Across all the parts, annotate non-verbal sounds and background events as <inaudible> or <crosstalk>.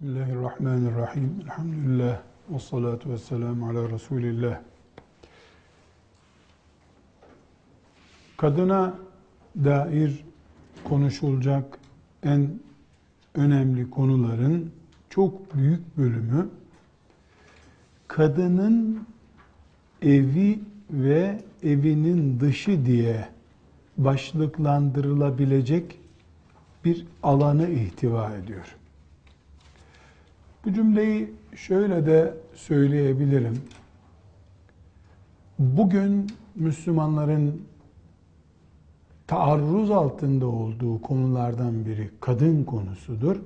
Bismillahirrahmanirrahim. Elhamdülillah. Ve salatu ve selamu ala Resulillah. Kadına dair konuşulacak en önemli konuların çok büyük bölümü kadının evi ve evinin dışı diye başlıklandırılabilecek bir alanı ihtiva ediyor. Bu cümleyi şöyle de söyleyebilirim. Bugün Müslümanların taarruz altında olduğu konulardan biri kadın konusudur.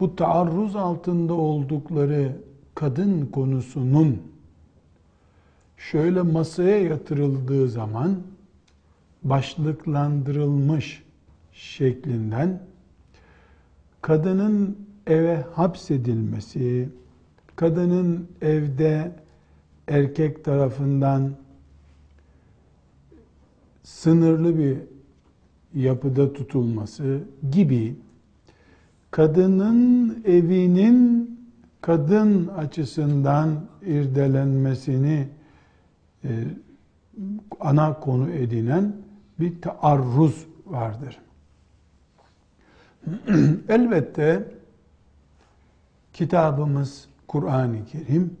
Bu taarruz altında oldukları kadın konusunun şöyle masaya yatırıldığı zaman başlıklandırılmış şeklinden kadının eve hapsedilmesi, kadının evde erkek tarafından sınırlı bir yapıda tutulması gibi kadının evinin kadın açısından irdelenmesini e, ana konu edinen bir taarruz vardır. <clears throat> Elbette kitabımız Kur'an-ı Kerim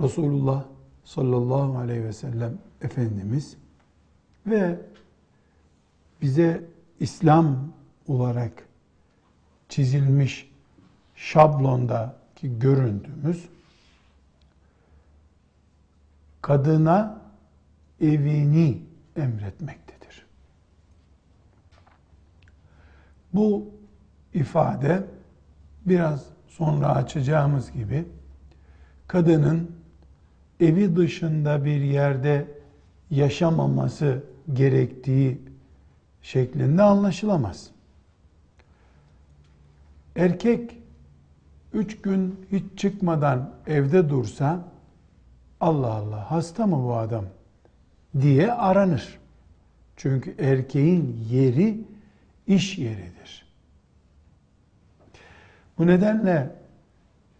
Resulullah sallallahu aleyhi ve sellem Efendimiz ve bize İslam olarak çizilmiş şablondaki görüntümüz kadına evini emretmektedir. Bu ifade biraz sonra açacağımız gibi kadının evi dışında bir yerde yaşamaması gerektiği şeklinde anlaşılamaz. Erkek üç gün hiç çıkmadan evde dursa Allah Allah hasta mı bu adam diye aranır. Çünkü erkeğin yeri iş yeridir. Bu nedenle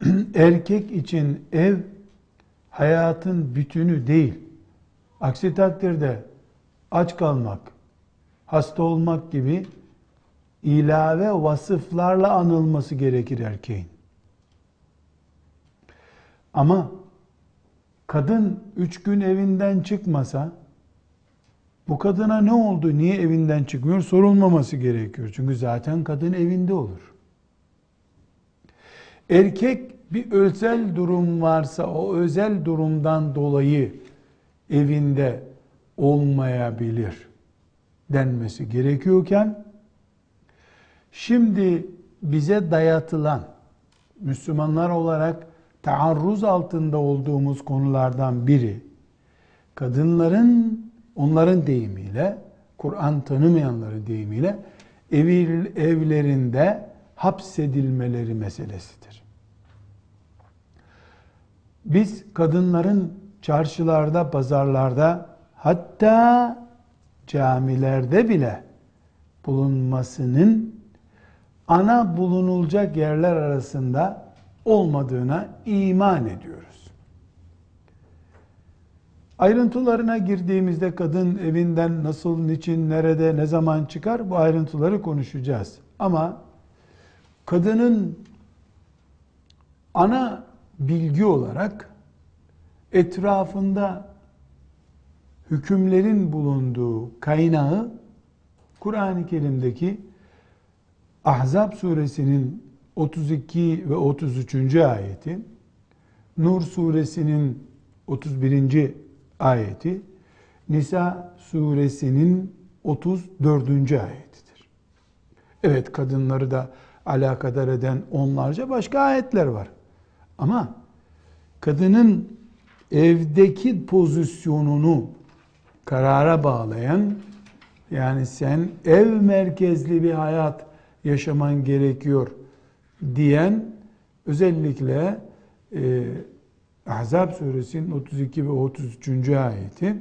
<clears throat> erkek için ev hayatın bütünü değil. Aksi takdirde aç kalmak, hasta olmak gibi ilave vasıflarla anılması gerekir erkeğin. Ama kadın üç gün evinden çıkmasa bu kadına ne oldu, niye evinden çıkmıyor sorulmaması gerekiyor. Çünkü zaten kadın evinde olur. Erkek bir özel durum varsa o özel durumdan dolayı evinde olmayabilir denmesi gerekiyorken şimdi bize dayatılan Müslümanlar olarak taarruz altında olduğumuz konulardan biri kadınların onların deyimiyle Kur'an tanımayanların deyimiyle ev, evlerinde hapsedilmeleri meselesidir. Biz kadınların çarşılarda, pazarlarda hatta camilerde bile bulunmasının ana bulunulacak yerler arasında olmadığına iman ediyoruz. Ayrıntılarına girdiğimizde kadın evinden nasıl, niçin, nerede, ne zaman çıkar bu ayrıntıları konuşacağız. Ama kadının ana bilgi olarak etrafında hükümlerin bulunduğu kaynağı Kur'an-ı Kerim'deki Ahzab suresinin 32 ve 33. ayeti, Nur suresinin 31. ayeti, Nisa suresinin 34. ayetidir. Evet kadınları da alakadar eden onlarca başka ayetler var. Ama kadının evdeki pozisyonunu karara bağlayan yani sen ev merkezli bir hayat yaşaman gerekiyor diyen özellikle e, Ahzab suresinin 32 ve 33. ayeti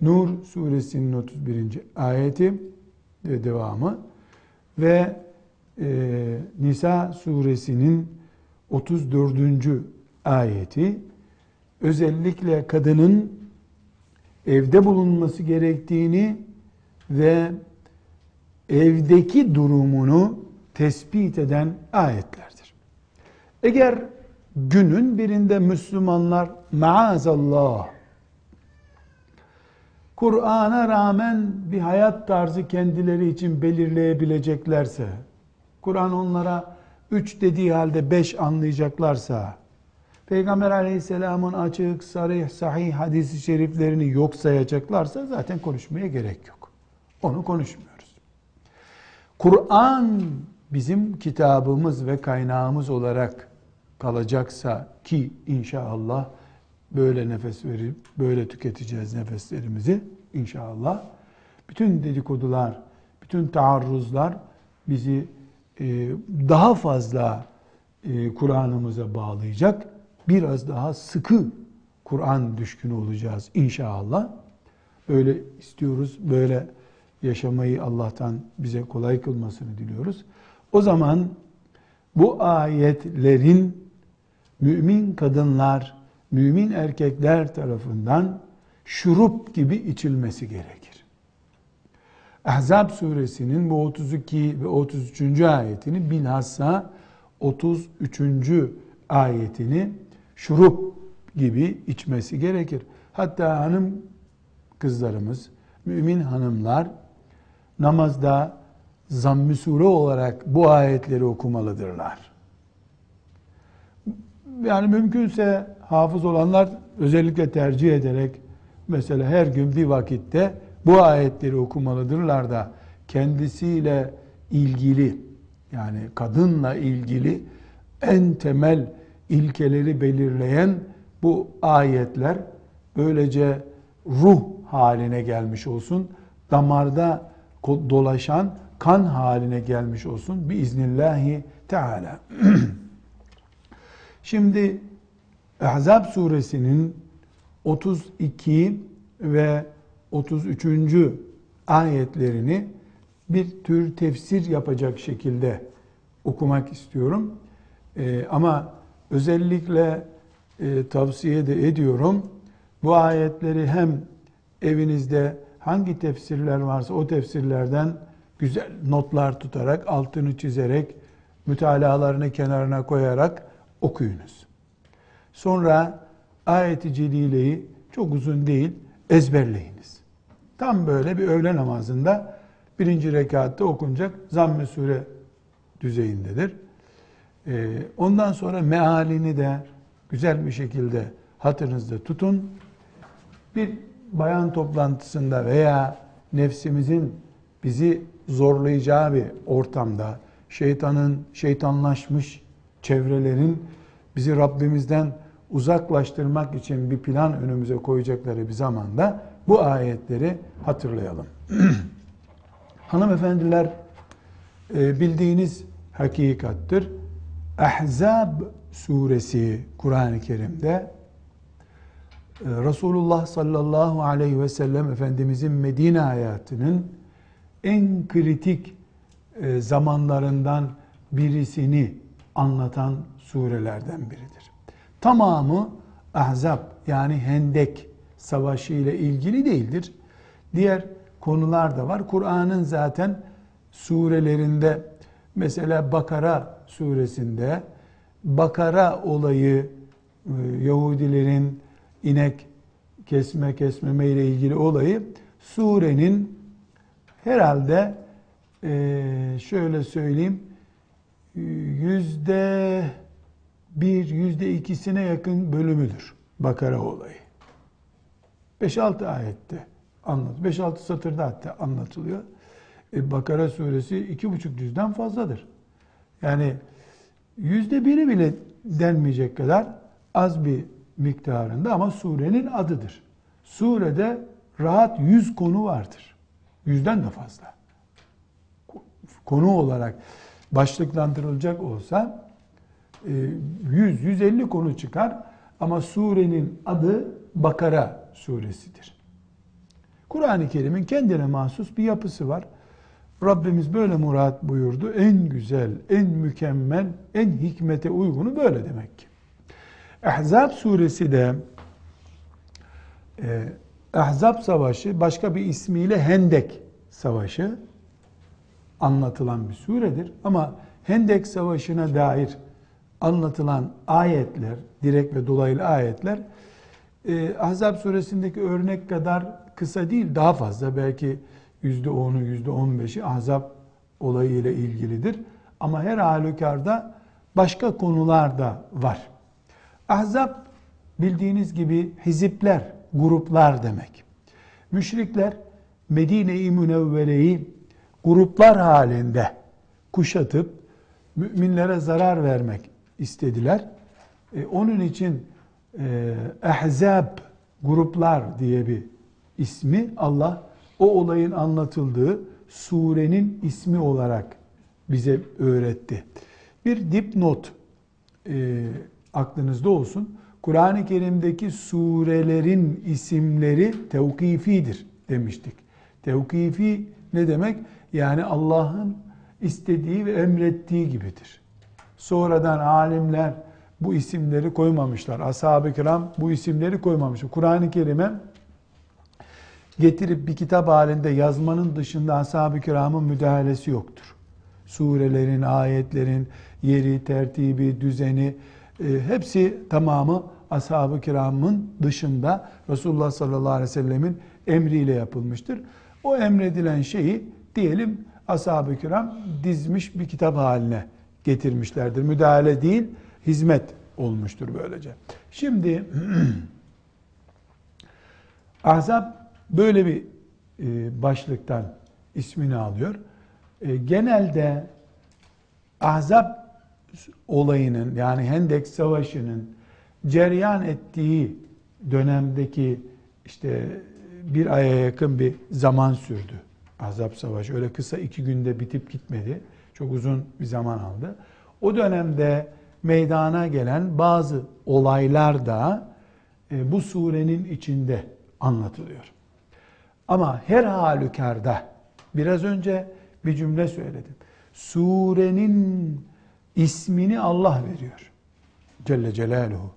Nur suresinin 31. ayeti ve devamı ve e, Nisa suresinin 34. ayeti özellikle kadının evde bulunması gerektiğini ve evdeki durumunu tespit eden ayetlerdir. Eğer günün birinde Müslümanlar maazallah Kur'an'a rağmen bir hayat tarzı kendileri için belirleyebileceklerse, Kur'an onlara üç dediği halde beş anlayacaklarsa, Peygamber aleyhisselamın açık, sarih, sahih hadisi şeriflerini yok sayacaklarsa zaten konuşmaya gerek yok. Onu konuşmuyoruz. Kur'an bizim kitabımız ve kaynağımız olarak kalacaksa ki inşallah böyle nefes verip böyle tüketeceğiz nefeslerimizi inşallah. Bütün dedikodular, bütün taarruzlar bizi daha fazla e, Kur'an'ımıza bağlayacak. Biraz daha sıkı Kur'an düşkünü olacağız inşallah. Böyle istiyoruz, böyle yaşamayı Allah'tan bize kolay kılmasını diliyoruz. O zaman bu ayetlerin mümin kadınlar, mümin erkekler tarafından şurup gibi içilmesi gerekir. Ahzab suresinin bu 32 ve 33. ayetini bilhassa 33. ayetini şurup gibi içmesi gerekir. Hatta hanım kızlarımız, mümin hanımlar namazda zamm-ı sure olarak bu ayetleri okumalıdırlar. Yani mümkünse hafız olanlar özellikle tercih ederek mesela her gün bir vakitte bu ayetleri okumalıdırlar da kendisiyle ilgili yani kadınla ilgili en temel ilkeleri belirleyen bu ayetler böylece ruh haline gelmiş olsun. Damarda dolaşan kan haline gelmiş olsun biiznillahi teala. <clears throat> Şimdi Ahzab suresinin 32 ve 33. ayetlerini bir tür tefsir yapacak şekilde okumak istiyorum. Ee, ama özellikle e, tavsiye de ediyorum. Bu ayetleri hem evinizde hangi tefsirler varsa o tefsirlerden güzel notlar tutarak, altını çizerek, mütalalarını kenarına koyarak okuyunuz. Sonra ayeti celileyi çok uzun değil ezberleyiniz. Tam böyle bir öğle namazında birinci rekatta okunacak zamm-ı sure düzeyindedir. Ee, ondan sonra mealini de güzel bir şekilde hatırınızda tutun. Bir bayan toplantısında veya nefsimizin bizi zorlayacağı bir ortamda şeytanın şeytanlaşmış çevrelerin bizi Rabbimizden uzaklaştırmak için bir plan önümüze koyacakları bir zamanda bu ayetleri hatırlayalım. <clears throat> Hanımefendiler e, bildiğiniz hakikattir. Ahzab suresi Kur'an-ı Kerim'de e, Resulullah sallallahu aleyhi ve sellem Efendimizin Medine hayatının en kritik e, zamanlarından birisini anlatan surelerden biridir. Tamamı Ahzab yani Hendek savaşı ile ilgili değildir. Diğer konular da var. Kur'an'ın zaten surelerinde mesela Bakara suresinde Bakara olayı e, Yahudilerin inek kesme kesmeme ile ilgili olayı surenin herhalde e, şöyle söyleyeyim yüzde bir, yüzde ikisine yakın bölümüdür Bakara olayı. 5-6 ayette anlatılıyor. 5-6 satırda hatta anlatılıyor. E, Bakara suresi iki buçuk yüzden fazladır. Yani yüzde biri bile denmeyecek kadar az bir miktarında ama surenin adıdır. Surede rahat yüz konu vardır. Yüzden de fazla. Konu olarak başlıklandırılacak olsa 100-150 e, konu çıkar ama surenin adı Bakara suresidir. Kur'an-ı Kerim'in kendine mahsus bir yapısı var. Rabbimiz böyle murat buyurdu. En güzel, en mükemmel, en hikmete uygunu böyle demek ki. Ahzab suresi de e, Ahzab savaşı başka bir ismiyle Hendek savaşı anlatılan bir suredir. Ama Hendek savaşına dair anlatılan ayetler, direkt ve dolaylı ayetler e, Ahzab suresindeki örnek kadar kısa değil, daha fazla. Belki yüzde onu, yüzde on beşi Ahzab olayı ile ilgilidir. Ama her halükarda başka konular da var. Ahzab bildiğiniz gibi hizipler, gruplar demek. Müşrikler Medine-i Münevvere'yi gruplar halinde kuşatıp müminlere zarar vermek istediler. E, onun için e, Ahzab gruplar diye bir ismi Allah o olayın anlatıldığı surenin ismi olarak bize öğretti. Bir dipnot e, aklınızda olsun. Kur'an-ı Kerim'deki surelerin isimleri tevkifidir demiştik. Tevkifi ne demek? Yani Allah'ın istediği ve emrettiği gibidir. Sonradan alimler bu isimleri koymamışlar. Ashab-ı kiram bu isimleri koymamışlar. Kur'an-ı Kerim'e getirip bir kitap halinde yazmanın dışında ashab-ı kiramın müdahalesi yoktur. Surelerin, ayetlerin yeri, tertibi, düzeni e, hepsi tamamı ashab-ı kiramın dışında Resulullah sallallahu aleyhi ve sellemin emriyle yapılmıştır. O emredilen şeyi diyelim ashab-ı kiram dizmiş bir kitap haline getirmişlerdir. Müdahale değil, hizmet olmuştur böylece. Şimdi <clears throat> Ahzab böyle bir e, başlıktan ismini alıyor. E, genelde Ahzab olayının yani Hendek Savaşı'nın ceryan ettiği dönemdeki işte bir aya yakın bir zaman sürdü. Ahzab Savaşı öyle kısa iki günde bitip gitmedi. Çok uzun bir zaman aldı. O dönemde meydana gelen bazı olaylar da e, bu surenin içinde anlatılıyor. Ama her halükarda biraz önce bir cümle söyledim. Surenin ismini Allah veriyor. Celle Celaluhu.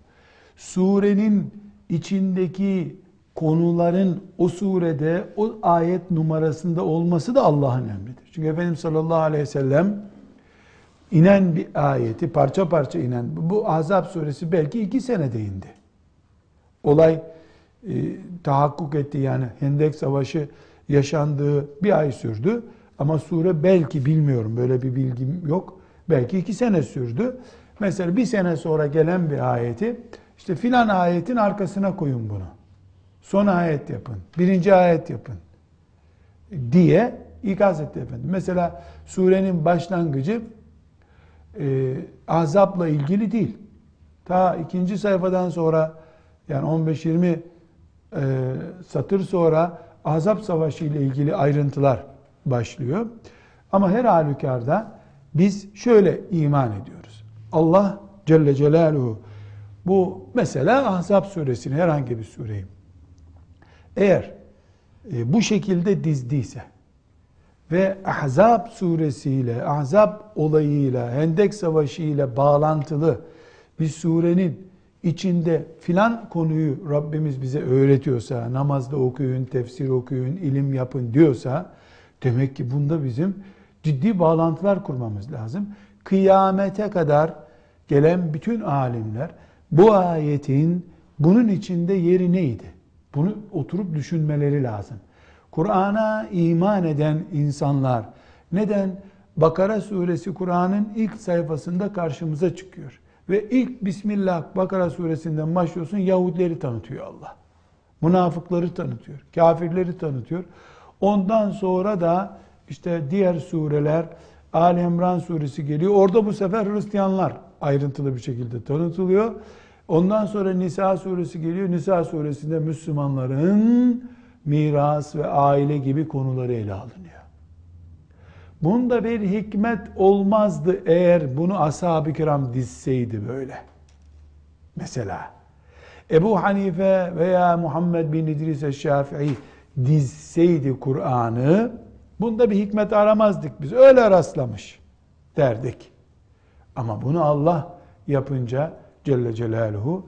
Surenin içindeki konuların o surede o ayet numarasında olması da Allah'ın emridir. Çünkü Efendimiz sallallahu aleyhi ve sellem inen bir ayeti parça parça inen bu Azap suresi belki iki senede indi. Olay e, tahakkuk etti yani Hendek Savaşı yaşandığı bir ay sürdü. Ama sure belki bilmiyorum böyle bir bilgim yok. Belki iki sene sürdü. Mesela bir sene sonra gelen bir ayeti işte filan ayetin arkasına koyun bunu. Son ayet yapın. Birinci ayet yapın. Diye ikaz etti efendim. Mesela surenin başlangıcı e, azapla ilgili değil. Ta ikinci sayfadan sonra yani 15-20 e, satır sonra Azap Savaşı ile ilgili ayrıntılar başlıyor. Ama her halükarda biz şöyle iman ediyoruz. Allah Celle Celaluhu bu mesela Ahzab suresini herhangi bir sureyi eğer e, bu şekilde dizdiyse ve Ahzab suresiyle, Ahzab olayıyla, Hendek Savaşı ile bağlantılı bir surenin içinde filan konuyu Rabbimiz bize öğretiyorsa, namazda okuyun, tefsir okuyun, ilim yapın diyorsa, demek ki bunda bizim ciddi bağlantılar kurmamız lazım. Kıyamete kadar gelen bütün alimler bu ayetin bunun içinde yeri neydi? Bunu oturup düşünmeleri lazım. Kur'an'a iman eden insanlar neden Bakara suresi Kur'an'ın ilk sayfasında karşımıza çıkıyor? Ve ilk Bismillah Bakara suresinden başlıyorsun Yahudileri tanıtıyor Allah. Münafıkları tanıtıyor. Kafirleri tanıtıyor. Ondan sonra da işte diğer sureler Ali İmran suresi geliyor. Orada bu sefer Hristiyanlar ayrıntılı bir şekilde tanıtılıyor. Ondan sonra Nisa suresi geliyor. Nisa suresinde Müslümanların miras ve aile gibi konuları ele alınıyor. Bunda bir hikmet olmazdı eğer bunu ashab-ı kiram dizseydi böyle. Mesela Ebu Hanife veya Muhammed bin İdris Şafii dizseydi Kur'an'ı Bunda bir hikmet aramazdık biz. Öyle rastlamış derdik. Ama bunu Allah yapınca Celle Celaluhu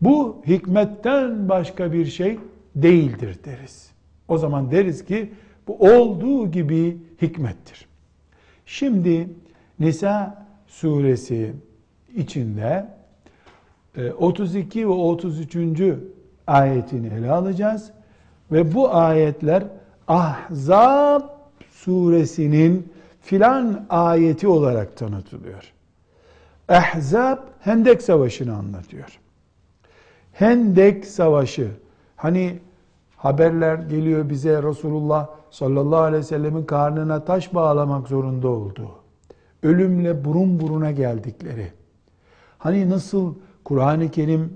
bu hikmetten başka bir şey değildir deriz. O zaman deriz ki bu olduğu gibi hikmettir. Şimdi Nisa suresi içinde 32 e, ve 33. ayetini ele alacağız. Ve bu ayetler Ahzab suresinin filan ayeti olarak tanıtılıyor. Ahzab Hendek Savaşı'nı anlatıyor. Hendek Savaşı hani haberler geliyor bize Resulullah sallallahu aleyhi ve sellemin karnına taş bağlamak zorunda olduğu, ölümle burun buruna geldikleri, hani nasıl Kur'an-ı Kerim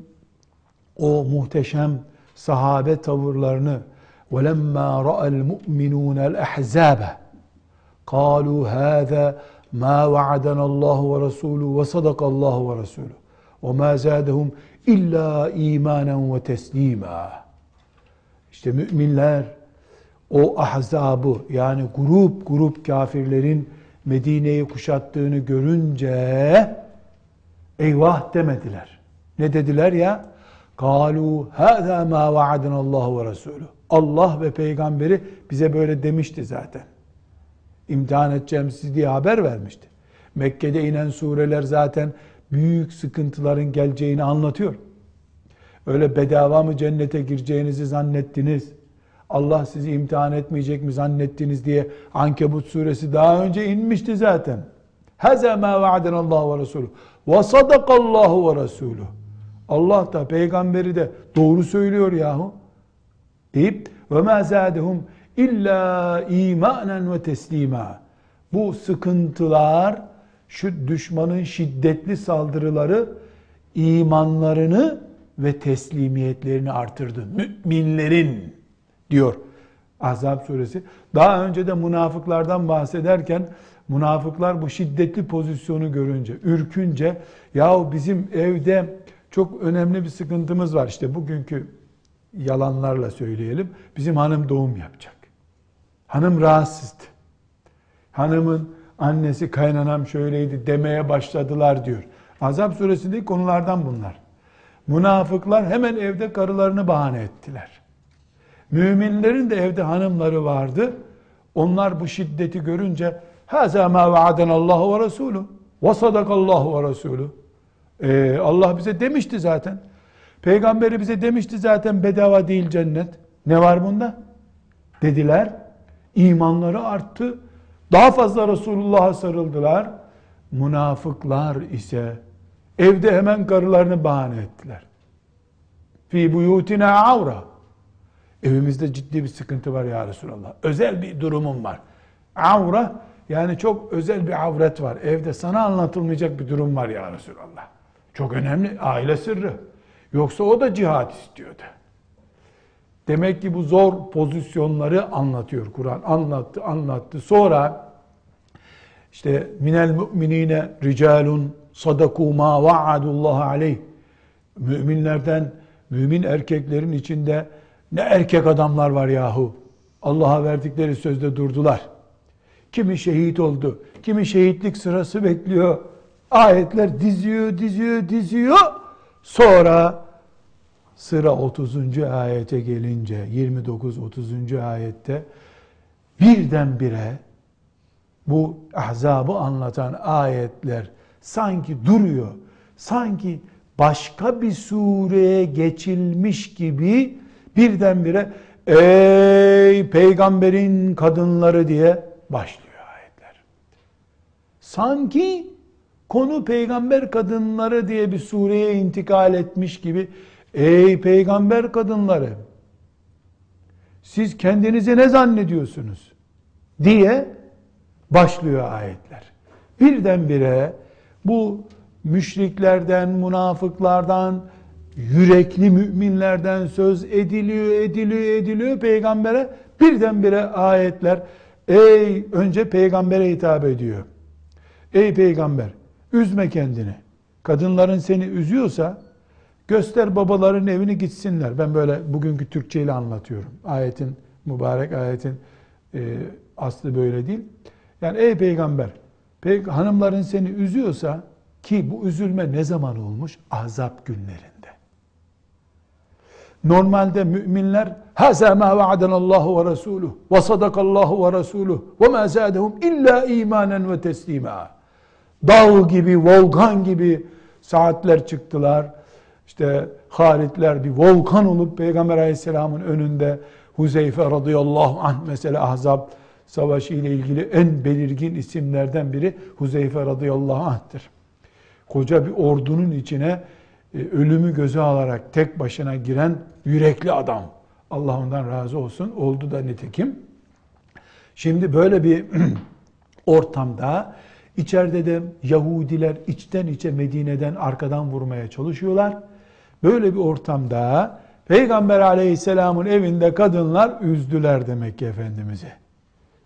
o muhteşem sahabe tavırlarını وَلَمَّا رَأَى الْمُؤْمِنُونَ الْأَحْزَابَ قَالُوا هَذَا مَا وَعَدَنَا اللّٰهُ وَرَسُولُهُ وَصَدَقَ اللّٰهُ وَرَسُولُهُ وَمَا زَادَهُمْ اِلَّا اِيمَانًا وَتَسْلِيمًا işte müminler o ahzabı yani grup grup kafirlerin Medine'yi kuşattığını görünce eyvah demediler. Ne dediler ya? Kalu hâzâ mâ vaadena Allah ve Resulü. Allah ve peygamberi bize böyle demişti zaten. İmtihan edeceğim sizi diye haber vermişti. Mekke'de inen sureler zaten büyük sıkıntıların geleceğini anlatıyor. Öyle bedava mı cennete gireceğinizi zannettiniz? Allah sizi imtihan etmeyecek mi zannettiniz diye Ankebut suresi daha önce inmişti zaten. Haza ma vaadena Allah ve Resulü. Ve sadakallahu ve Resulü. Allah da peygamberi de doğru söylüyor yahu. Deyip ve ma zadehum illa imanen ve teslima. Bu sıkıntılar, şu düşmanın şiddetli saldırıları imanlarını ve teslimiyetlerini artırdı. Müminlerin diyor Ahzab suresi. Daha önce de münafıklardan bahsederken münafıklar bu şiddetli pozisyonu görünce, ürkünce yahu bizim evde çok önemli bir sıkıntımız var. İşte bugünkü yalanlarla söyleyelim. Bizim hanım doğum yapacak. Hanım rahatsızdı. Hanımın annesi kaynanam şöyleydi demeye başladılar diyor. Azap suresindeki konulardan bunlar. Münafıklar hemen evde karılarını bahane ettiler. Müminlerin de evde hanımları vardı. Onlar bu şiddeti görünce Haza ma vaadanallahu ve Resulü ve sadakallahu ve Resulü. Ee, Allah bize demişti zaten. Peygamberi bize demişti zaten bedava değil cennet. Ne var bunda? Dediler. İmanları arttı. Daha fazla Resulullah'a sarıldılar. Münafıklar ise evde hemen karılarını bahane ettiler. Fi buyutina avra. Evimizde ciddi bir sıkıntı var ya Resulallah. Özel bir durumum var. Avra yani çok özel bir avret var. Evde sana anlatılmayacak bir durum var ya Resulallah. Çok önemli aile sırrı. Yoksa o da cihat istiyordu. Demek ki bu zor pozisyonları anlatıyor Kur'an. Anlattı, anlattı. Sonra işte minel müminine ricalun sadaku ma vaadullah aleyh. Müminlerden, mümin erkeklerin içinde ne erkek adamlar var yahu. Allah'a verdikleri sözde durdular. Kimi şehit oldu, kimi şehitlik sırası bekliyor. Ayetler diziyor, diziyor, diziyor. Sonra sıra 30. ayete gelince 29 30. ayette birdenbire bu ahzabı anlatan ayetler sanki duruyor. Sanki başka bir sureye geçilmiş gibi birdenbire ey peygamberin kadınları diye başlıyor ayetler. Sanki konu peygamber kadınları diye bir sureye intikal etmiş gibi ey peygamber kadınları siz kendinizi ne zannediyorsunuz diye başlıyor ayetler. Birdenbire bu müşriklerden, münafıklardan, yürekli müminlerden söz ediliyor, ediliyor, ediliyor peygambere. Birdenbire ayetler ey önce peygambere hitap ediyor. Ey peygamber üzme kendini. Kadınların seni üzüyorsa göster babaların evini gitsinler. Ben böyle bugünkü Türkçe ile anlatıyorum. Ayetin, mübarek ayetin e, aslı böyle değil. Yani ey peygamber, pey hanımların seni üzüyorsa ki bu üzülme ne zaman olmuş? Azap günlerinde. Normalde müminler haza ma va'adanallahu ve resuluh ve sadakallahu ve resuluh ve ma zadehum illa imanen ve teslima. Dağ gibi, volkan gibi saatler çıktılar. İşte Halitler bir volkan olup Peygamber Aleyhisselam'ın önünde Huzeyfe radıyallahu anh mesela Ahzab savaşı ile ilgili en belirgin isimlerden biri Huzeyfe radıyallahu anh'tır. Koca bir ordunun içine e, ölümü göze alarak tek başına giren yürekli adam. Allah ondan razı olsun. Oldu da nitekim. Şimdi böyle bir <clears throat> ortamda içeride de Yahudiler içten içe Medine'den arkadan vurmaya çalışıyorlar. Böyle bir ortamda Peygamber aleyhisselamın evinde kadınlar üzdüler demek ki Efendimiz'i.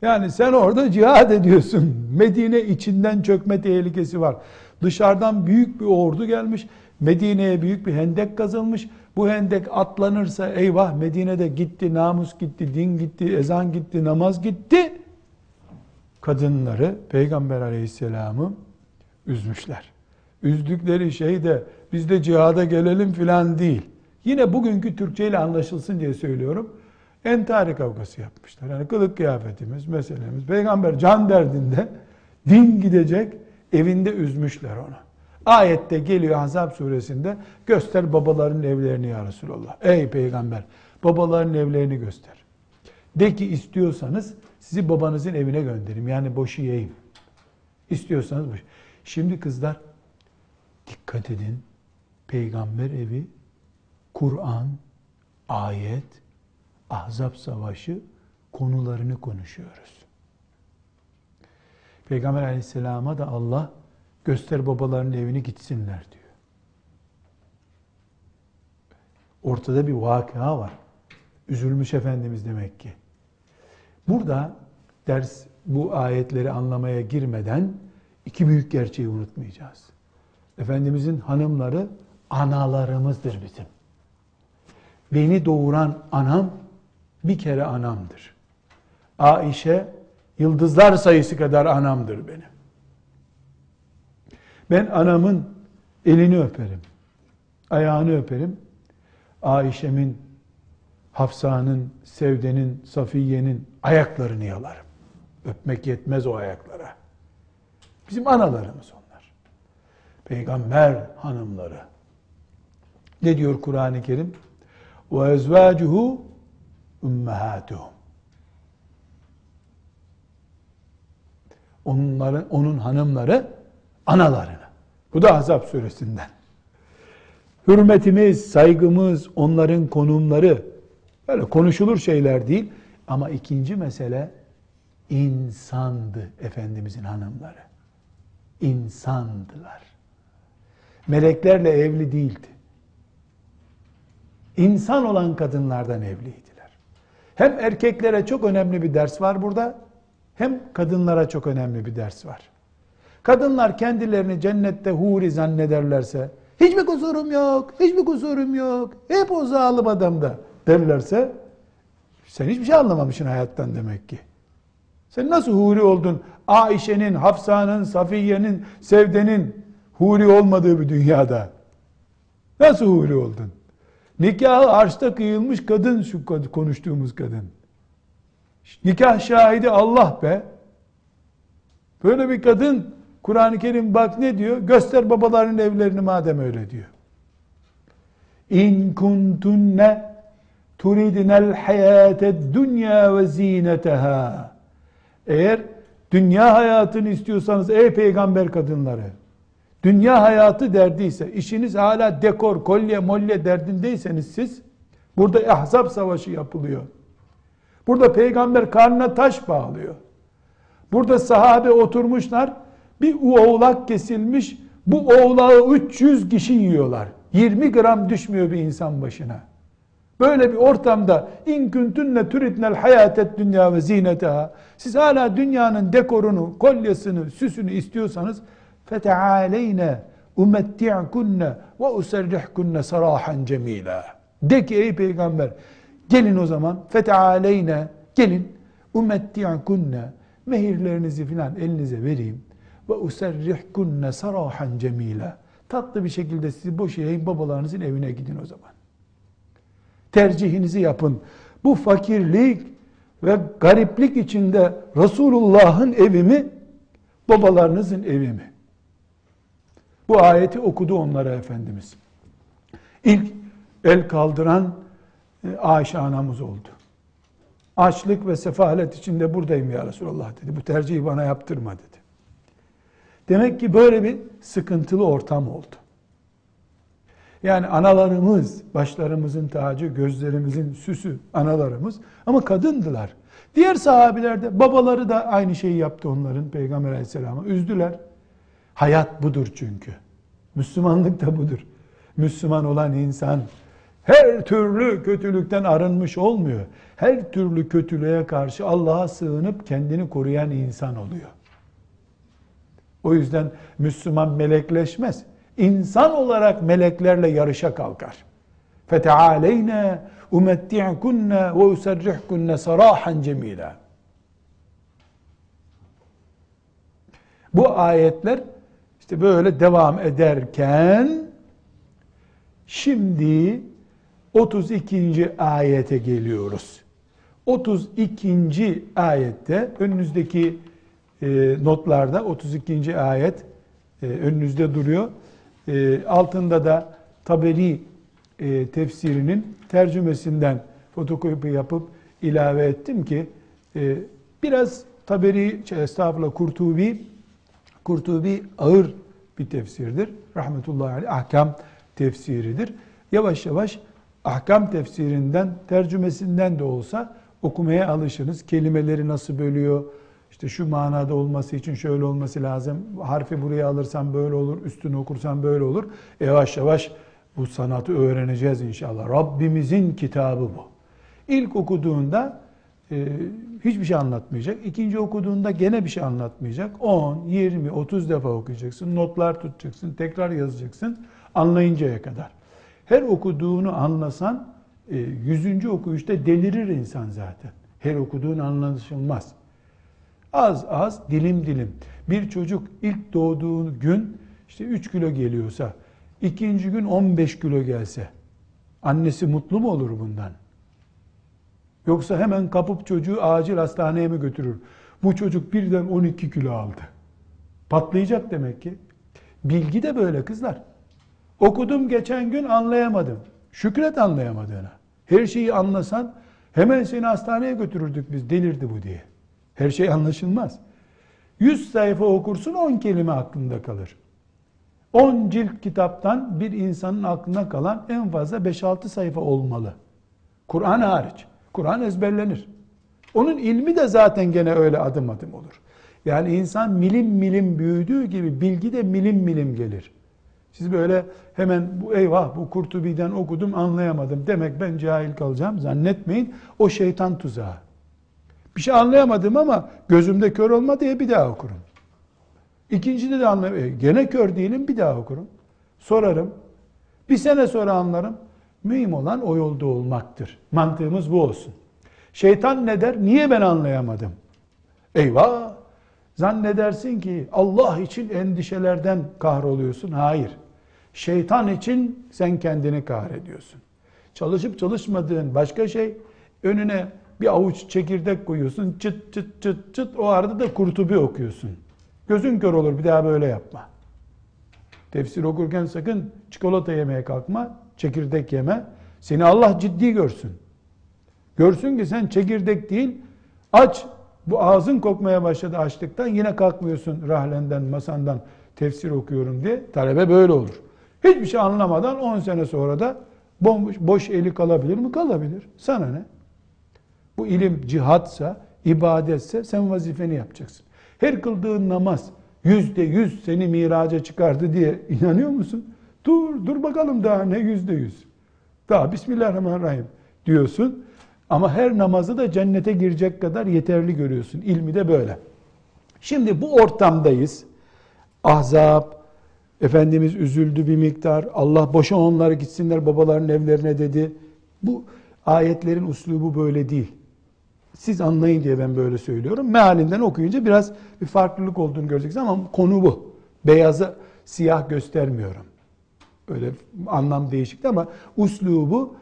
Yani sen orada cihad ediyorsun. <laughs> Medine içinden çökme tehlikesi var. Dışarıdan büyük bir ordu gelmiş. Medine'ye büyük bir hendek kazılmış. Bu hendek atlanırsa eyvah Medine'de gitti, namus gitti, din gitti, ezan gitti, namaz gitti. Kadınları Peygamber aleyhisselamı üzmüşler. Üzdükleri şey de biz de cihada gelelim filan değil. Yine bugünkü Türkçe ile anlaşılsın diye söylüyorum. Entari kavgası yapmışlar. Yani kılık kıyafetimiz, meselemiz. Peygamber can derdinde <laughs> din gidecek evinde üzmüşler onu. Ayette geliyor Ahzab suresinde göster babaların evlerini ya Resulallah. Ey peygamber babaların evlerini göster. De ki istiyorsanız sizi babanızın evine gönderim. Yani boşu yiyeyim. İstiyorsanız boş. Şimdi kızlar dikkat edin. Peygamber evi, Kur'an, ayet, Ahzab savaşı konularını konuşuyoruz. Peygamber aleyhisselama da Allah göster babaların evini gitsinler diyor. Ortada bir vakıa var. Üzülmüş Efendimiz demek ki. Burada ders bu ayetleri anlamaya girmeden iki büyük gerçeği unutmayacağız. Efendimizin hanımları analarımızdır bizim. Beni doğuran anam bir kere anamdır. Aişe yıldızlar sayısı kadar anamdır benim. Ben anamın elini öperim. Ayağını öperim. Ayşe'min, Hafsa'nın, Sevde'nin, Safiye'nin ayaklarını yalarım. Öpmek yetmez o ayaklara. Bizim analarımız onlar. Peygamber hanımları. Ne diyor Kur'an-ı Kerim? Ve ummahatuhum. Onların, onun hanımları analarına. Bu da Azap suresinden. Hürmetimiz, saygımız, onların konumları böyle konuşulur şeyler değil. Ama ikinci mesele insandı Efendimizin hanımları. İnsandılar. Meleklerle evli değildi. İnsan olan kadınlardan evliydiler. Hem erkeklere çok önemli bir ders var burada, hem kadınlara çok önemli bir ders var. Kadınlar kendilerini cennette huri zannederlerse, hiçbir kusurum yok, hiçbir kusurum yok, hep o zalim adamda derlerse, sen hiçbir şey anlamamışsın hayattan demek ki. Sen nasıl huri oldun? Ayşe'nin, Hafsa'nın, Safiye'nin, Sevde'nin huri olmadığı bir dünyada. Nasıl huri oldun? Nikahı arşta kıyılmış kadın şu konuştuğumuz kadın. Nikah şahidi Allah be. Böyle bir kadın Kur'an-ı Kerim bak ne diyor? Göster babaların evlerini madem öyle diyor. İn kuntunne turidinel hayated dünya ve zineteha. Eğer dünya hayatını istiyorsanız ey peygamber kadınları, dünya hayatı derdiyse, işiniz hala dekor, kolye, molye derdindeyseniz siz, burada ahzab savaşı yapılıyor. Burada peygamber karnına taş bağlıyor. Burada sahabe oturmuşlar, bir oğlak kesilmiş, bu oğlağı 300 kişi yiyorlar. 20 gram düşmüyor bir insan başına. Böyle bir ortamda in kuntunne turidnel hayatet dünya ve zineteha siz hala dünyanın dekorunu, kolyesini, süsünü istiyorsanız umetti'kunne ve userrihkunne sarahan cemila. De ki ey peygamber gelin o zaman fetealeyne gelin umetti'kunne mehirlerinizi filan elinize vereyim ve userrihkunne sarahan cemila tatlı bir şekilde sizi boşayayım babalarınızın evine gidin o zaman. Tercihinizi yapın. Bu fakirlik ve gariplik içinde Resulullah'ın evi mi, babalarınızın evi mi? Bu ayeti okudu onlara Efendimiz. İlk el kaldıran e, Ayşe anamız oldu. Açlık ve sefalet içinde buradayım ya Resulallah dedi. Bu tercihi bana yaptırma dedi. Demek ki böyle bir sıkıntılı ortam oldu. Yani analarımız, başlarımızın tacı, gözlerimizin süsü analarımız ama kadındılar. Diğer sahabiler de babaları da aynı şeyi yaptı onların Peygamber aleyhisselama. Üzdüler. Hayat budur çünkü. Müslümanlık da budur. Müslüman olan insan her türlü kötülükten arınmış olmuyor. Her türlü kötülüğe karşı Allah'a sığınıp kendini koruyan insan oluyor. O yüzden Müslüman melekleşmez. İnsan olarak meleklerle yarışa kalkar. فَتَعَالَيْنَا اُمَتِّعْكُنَّ وَاُسَرِّحْكُنَّ سَرَاحًا جَمِيلًا Bu ayetler işte böyle devam ederken şimdi 32. ayete geliyoruz. 32. ayette önünüzdeki e, notlarda 32. ayet e, önünüzde duruyor. E, altında da Taberi e, tefsirinin tercümesinden fotokopi yapıp ilave ettim ki e, biraz Taberi, estağfurullah Kurtubi, Kurtubi ağır bir tefsirdir. Rahmetullahi aleyh ahkam tefsiridir. Yavaş yavaş ahkam tefsirinden, tercümesinden de olsa okumaya alışınız. Kelimeleri nasıl bölüyor, işte şu manada olması için şöyle olması lazım. Harfi buraya alırsan böyle olur, üstünü okursan böyle olur. Yavaş yavaş bu sanatı öğreneceğiz inşallah. Rabbimizin kitabı bu. İlk okuduğunda e, hiçbir şey anlatmayacak. İkinci okuduğunda gene bir şey anlatmayacak. 10, 20, 30 defa okuyacaksın. Notlar tutacaksın. Tekrar yazacaksın. Anlayıncaya kadar. Her okuduğunu anlasan e, yüzüncü okuyuşta delirir insan zaten. Her okuduğun anlaşılmaz. Az az dilim dilim. Bir çocuk ilk doğduğu gün işte 3 kilo geliyorsa ikinci gün 15 kilo gelse annesi mutlu mu olur bundan? Yoksa hemen kapıp çocuğu acil hastaneye mi götürür? Bu çocuk birden 12 kilo aldı. Patlayacak demek ki. Bilgi de böyle kızlar. Okudum geçen gün anlayamadım. Şükret anlayamadığına. Her şeyi anlasan hemen seni hastaneye götürürdük biz delirdi bu diye. Her şey anlaşılmaz. 100 sayfa okursun 10 kelime aklında kalır. 10 cilt kitaptan bir insanın aklına kalan en fazla 5-6 sayfa olmalı. Kur'an hariç. Kur'an ezberlenir. Onun ilmi de zaten gene öyle adım adım olur. Yani insan milim milim büyüdüğü gibi bilgi de milim milim gelir. Siz böyle hemen bu eyvah bu Kurtubi'den okudum anlayamadım demek ben cahil kalacağım zannetmeyin. O şeytan tuzağı. Bir şey anlayamadım ama gözümde kör olma diye bir daha okurum. İkincide de anlayamadım. E, gene kör değilim bir daha okurum. Sorarım. Bir sene sonra anlarım. Mühim olan o yolda olmaktır. Mantığımız bu olsun. Şeytan ne der? Niye ben anlayamadım? Eyvah! Zannedersin ki Allah için endişelerden kahroluyorsun. Hayır. Şeytan için sen kendini kahrediyorsun. Çalışıp çalışmadığın başka şey önüne bir avuç çekirdek koyuyorsun. Çıt çıt çıt çıt o arada da kurtubi okuyorsun. Gözün kör olur bir daha böyle yapma. Tefsir okurken sakın çikolata yemeye kalkma. Çekirdek yeme. Seni Allah ciddi görsün. Görsün ki sen çekirdek değil aç bu ağzın kokmaya başladı açlıktan yine kalkmıyorsun rahlenden masandan tefsir okuyorum diye talebe böyle olur. Hiçbir şey anlamadan 10 sene sonra da bomboş, boş eli kalabilir mi? Kalabilir. Sana ne? Bu ilim cihatsa, ibadetse sen vazifeni yapacaksın. Her kıldığın namaz yüzde yüz seni miraca çıkardı diye <laughs> inanıyor musun? Dur, dur bakalım daha ne yüzde yüz. Daha Bismillahirrahmanirrahim diyorsun. Ama her namazı da cennete girecek kadar yeterli görüyorsun. İlmi de böyle. Şimdi bu ortamdayız. Ahzab, Efendimiz üzüldü bir miktar. Allah boşa onları gitsinler babaların evlerine dedi. Bu ayetlerin uslubu böyle değil. Siz anlayın diye ben böyle söylüyorum. Mealinden okuyunca biraz bir farklılık olduğunu göreceksiniz ama konu bu. Beyazı siyah göstermiyorum. Öyle anlam değişikti ama uslubu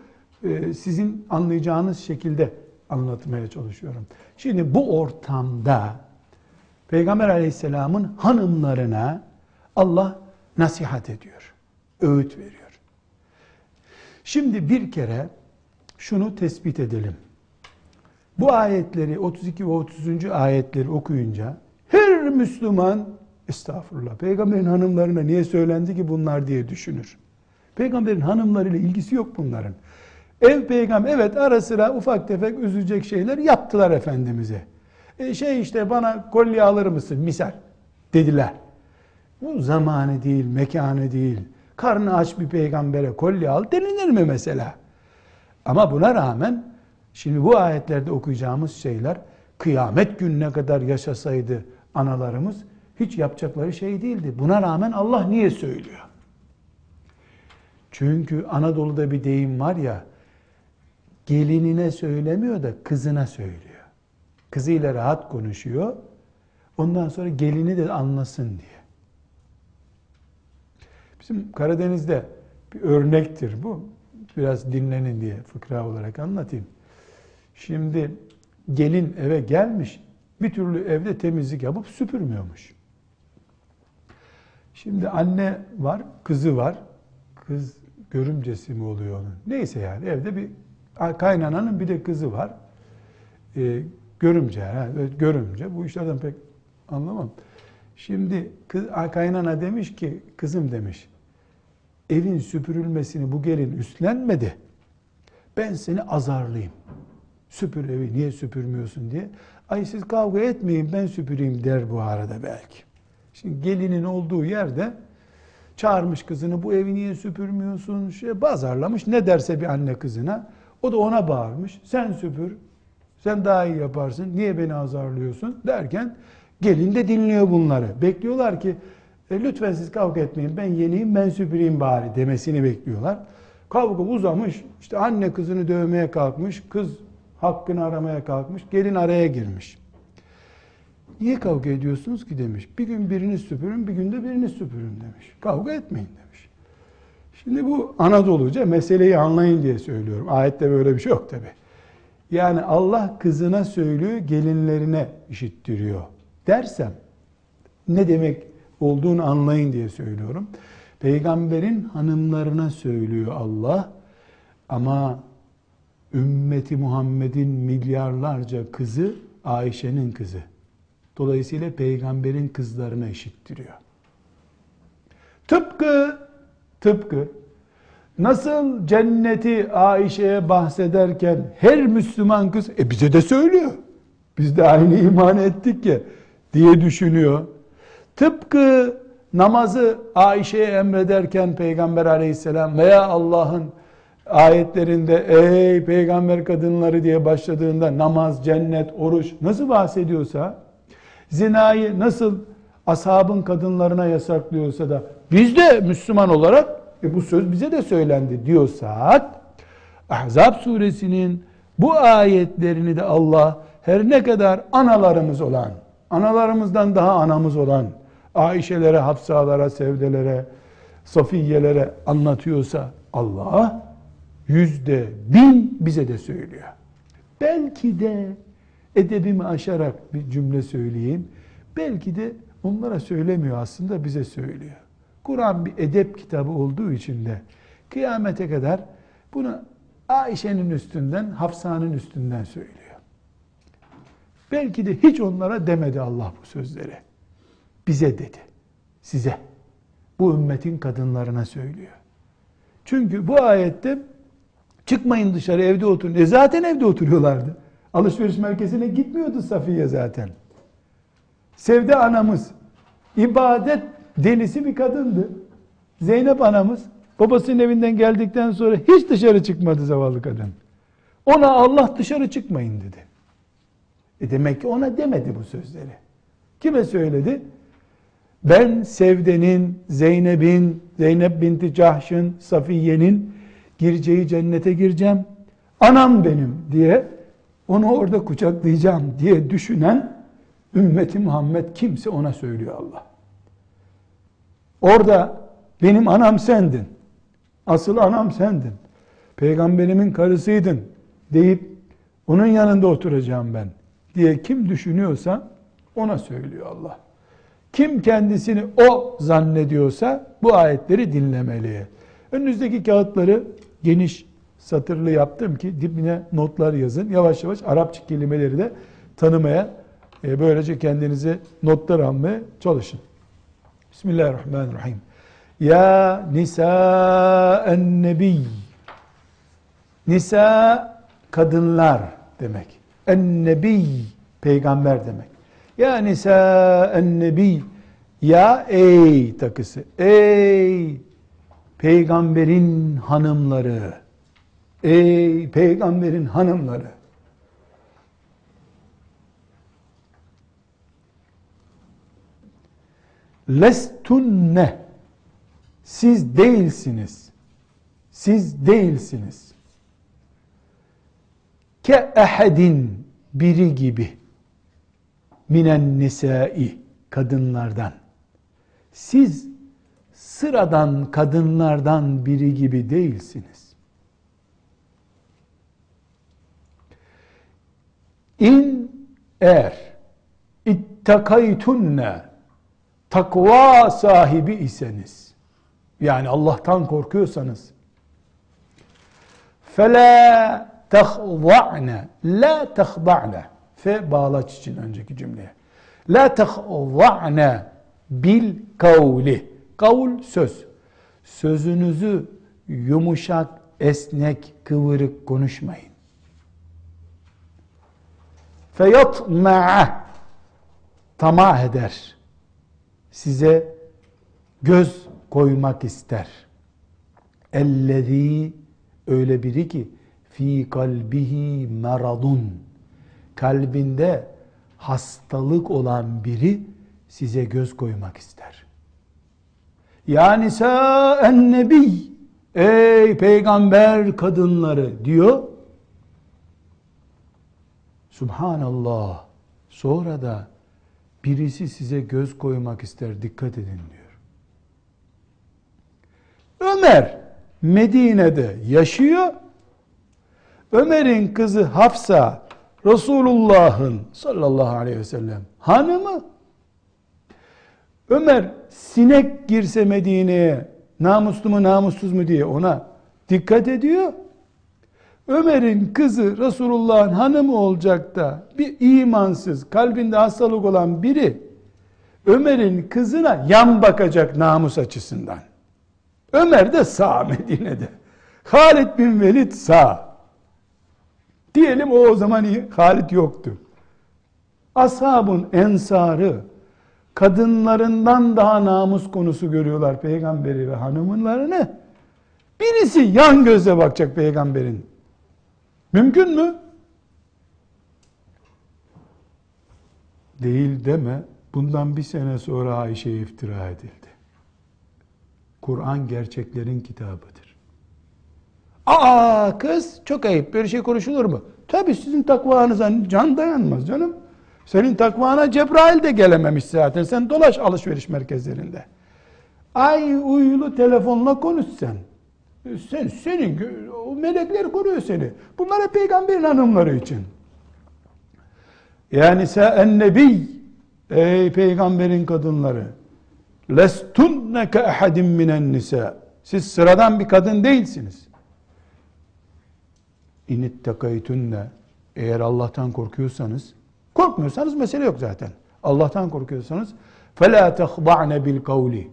e, sizin anlayacağınız şekilde anlatmaya çalışıyorum. Şimdi bu ortamda Peygamber aleyhisselamın hanımlarına Allah nasihat ediyor. Öğüt veriyor. Şimdi bir kere şunu tespit edelim. Bu ayetleri 32 ve 30. ayetleri okuyunca her Müslüman estağfurullah peygamberin hanımlarına niye söylendi ki bunlar diye düşünür. Peygamberin hanımlarıyla ilgisi yok bunların. Ev peygamber evet ara sıra ufak tefek üzülecek şeyler yaptılar Efendimiz'e. E şey işte bana kolye alır mısın misal dediler. Bu zamanı değil, mekanı değil. Karnı aç bir peygambere kolye al denilir mi mesela? Ama buna rağmen şimdi bu ayetlerde okuyacağımız şeyler kıyamet gününe kadar yaşasaydı analarımız hiç yapacakları şey değildi. Buna rağmen Allah niye söylüyor? Çünkü Anadolu'da bir deyim var ya gelinine söylemiyor da kızına söylüyor. Kızıyla rahat konuşuyor. Ondan sonra gelini de anlasın diye. Bizim Karadeniz'de bir örnektir bu. Biraz dinlenin diye fıkra olarak anlatayım. Şimdi gelin eve gelmiş, bir türlü evde temizlik yapıp süpürmüyormuş. Şimdi anne var, kızı var. Kız görümcesi mi oluyor onun? Neyse yani evde bir kaynananın bir de kızı var. Ee, görümce, ha, görümce. Bu işlerden pek anlamam. Şimdi kız, kaynana demiş ki, kızım demiş, evin süpürülmesini bu gelin üstlenmedi. Ben seni azarlayayım. Süpür evi niye süpürmüyorsun diye. Ay siz kavga etmeyin ben süpüreyim der bu arada belki. Şimdi gelinin olduğu yerde çağırmış kızını bu evi niye süpürmüyorsun? şey bazarlamış ne derse bir anne kızına. O da ona bağırmış. Sen süpür sen daha iyi yaparsın. Niye beni azarlıyorsun? derken gelin de dinliyor bunları. Bekliyorlar ki e, lütfen siz kavga etmeyin. Ben yeniyim ben süpüreyim bari. demesini bekliyorlar. Kavga uzamış. İşte anne kızını dövmeye kalkmış. Kız hakkını aramaya kalkmış. Gelin araya girmiş. Niye kavga ediyorsunuz ki demiş. Bir gün birini süpürün, bir günde birini süpürün demiş. Kavga etmeyin demiş. Şimdi bu Anadoluca meseleyi anlayın diye söylüyorum. Ayette böyle bir şey yok tabi. Yani Allah kızına söylüyor, gelinlerine işittiriyor dersem ne demek olduğunu anlayın diye söylüyorum. Peygamberin hanımlarına söylüyor Allah ama ümmeti Muhammed'in milyarlarca kızı Ayşe'nin kızı. Dolayısıyla peygamberin kızlarına eşittiriyor. Tıpkı tıpkı nasıl cenneti Ayşe'ye bahsederken her Müslüman kız e bize de söylüyor. Biz de aynı iman ettik ya diye düşünüyor. Tıpkı namazı Ayşe'ye emrederken Peygamber aleyhisselam veya Allah'ın ayetlerinde ey peygamber kadınları diye başladığında namaz, cennet, oruç nasıl bahsediyorsa zinayı nasıl ashabın kadınlarına yasaklıyorsa da biz de Müslüman olarak e bu söz bize de söylendi diyorsak Ahzab suresinin bu ayetlerini de Allah her ne kadar analarımız olan, analarımızdan daha anamız olan Ayşelere, Hafsalara, Sevdelere, Safiyelere anlatıyorsa Allah yüzde bin bize de söylüyor. Belki de edebimi aşarak bir cümle söyleyeyim. Belki de onlara söylemiyor aslında bize söylüyor. Kur'an bir edep kitabı olduğu için de kıyamete kadar bunu Ayşe'nin üstünden, Hafsa'nın üstünden söylüyor. Belki de hiç onlara demedi Allah bu sözleri. Bize dedi. Size. Bu ümmetin kadınlarına söylüyor. Çünkü bu ayette çıkmayın dışarı evde oturun. E zaten evde oturuyorlardı. Alışveriş merkezine gitmiyordu Safiye zaten. Sevde anamız ibadet delisi bir kadındı. Zeynep anamız babasının evinden geldikten sonra hiç dışarı çıkmadı zavallı kadın. Ona Allah dışarı çıkmayın dedi. E demek ki ona demedi bu sözleri. Kime söyledi? Ben Sevde'nin, Zeynep'in, Zeynep binti Cahş'ın, Safiye'nin gireceği cennete gireceğim. Anam benim diye onu orada kucaklayacağım diye düşünen ümmeti Muhammed kimse ona söylüyor Allah. Orada benim anam sendin. Asıl anam sendin. Peygamberimin karısıydın deyip onun yanında oturacağım ben diye kim düşünüyorsa ona söylüyor Allah. Kim kendisini o zannediyorsa bu ayetleri dinlemeli. Önünüzdeki kağıtları geniş satırlı yaptım ki dibine notlar yazın. Yavaş yavaş Arapça kelimeleri de tanımaya, e, böylece kendinize notlar almaya çalışın. Bismillahirrahmanirrahim. Ya nisa en nebi. Nisa kadınlar demek. En nebi peygamber demek. Ya nisa en nebi. Ya ey takısı. Ey peygamberin hanımları. Ey peygamberin hanımları. Lestunne siz değilsiniz. Siz değilsiniz. Ke ehedin biri gibi minen nisai kadınlardan. Siz sıradan kadınlardan biri gibi değilsiniz. İn eğer ittakaytunne takva sahibi iseniz yani Allah'tan korkuyorsanız fela tehza'ne la tehza'ne fe bağlaç için önceki cümleye la tehza'ne bil kavli kavl söz. Sözünüzü yumuşak esnek kıvırık konuşmayın feyatma'a tamah eder size göz koymak ister. Ellezî öyle biri ki fi kalbihi meradun kalbinde hastalık olan biri size göz koymak ister. Ya nisa en nebi ey peygamber kadınları diyor. Subhanallah. Sonra da birisi size göz koymak ister dikkat edin diyor. Ömer Medine'de yaşıyor. Ömer'in kızı Hafsa Resulullah'ın sallallahu aleyhi ve sellem hanımı Ömer sinek girse Medine'ye namuslu mu namussuz mu diye ona dikkat ediyor. Ömer'in kızı Resulullah'ın hanımı olacak da bir imansız, kalbinde hastalık olan biri Ömer'in kızına yan bakacak namus açısından. Ömer de sağ <laughs> Medine'de. Halid bin Velid sağ. Diyelim o o zaman Halid yoktu. Ashabın ensarı kadınlarından daha namus konusu görüyorlar peygamberi ve hanımlarını. Birisi yan gözle bakacak peygamberin. Mümkün mü? Değil deme. Bundan bir sene sonra Ayşe iftira edildi. Kur'an gerçeklerin kitabıdır. Aa kız çok ayıp böyle şey konuşulur mu? Tabi sizin takvanıza can dayanmaz canım. Senin takvana Cebrail de gelememiş zaten. Sen dolaş alışveriş merkezlerinde. Ay uyulu telefonla konuş sen. Sen, seni, o melekler görüyor seni. Bunlar hep peygamberin hanımları için. Yani sen ennebi ey peygamberin kadınları lestunne ke ehadim minen nisa siz sıradan bir kadın değilsiniz. İnittekaytunne eğer Allah'tan korkuyorsanız korkmuyorsanız mesele yok zaten. Allah'tan korkuyorsanız fela tehda'ne bil kavli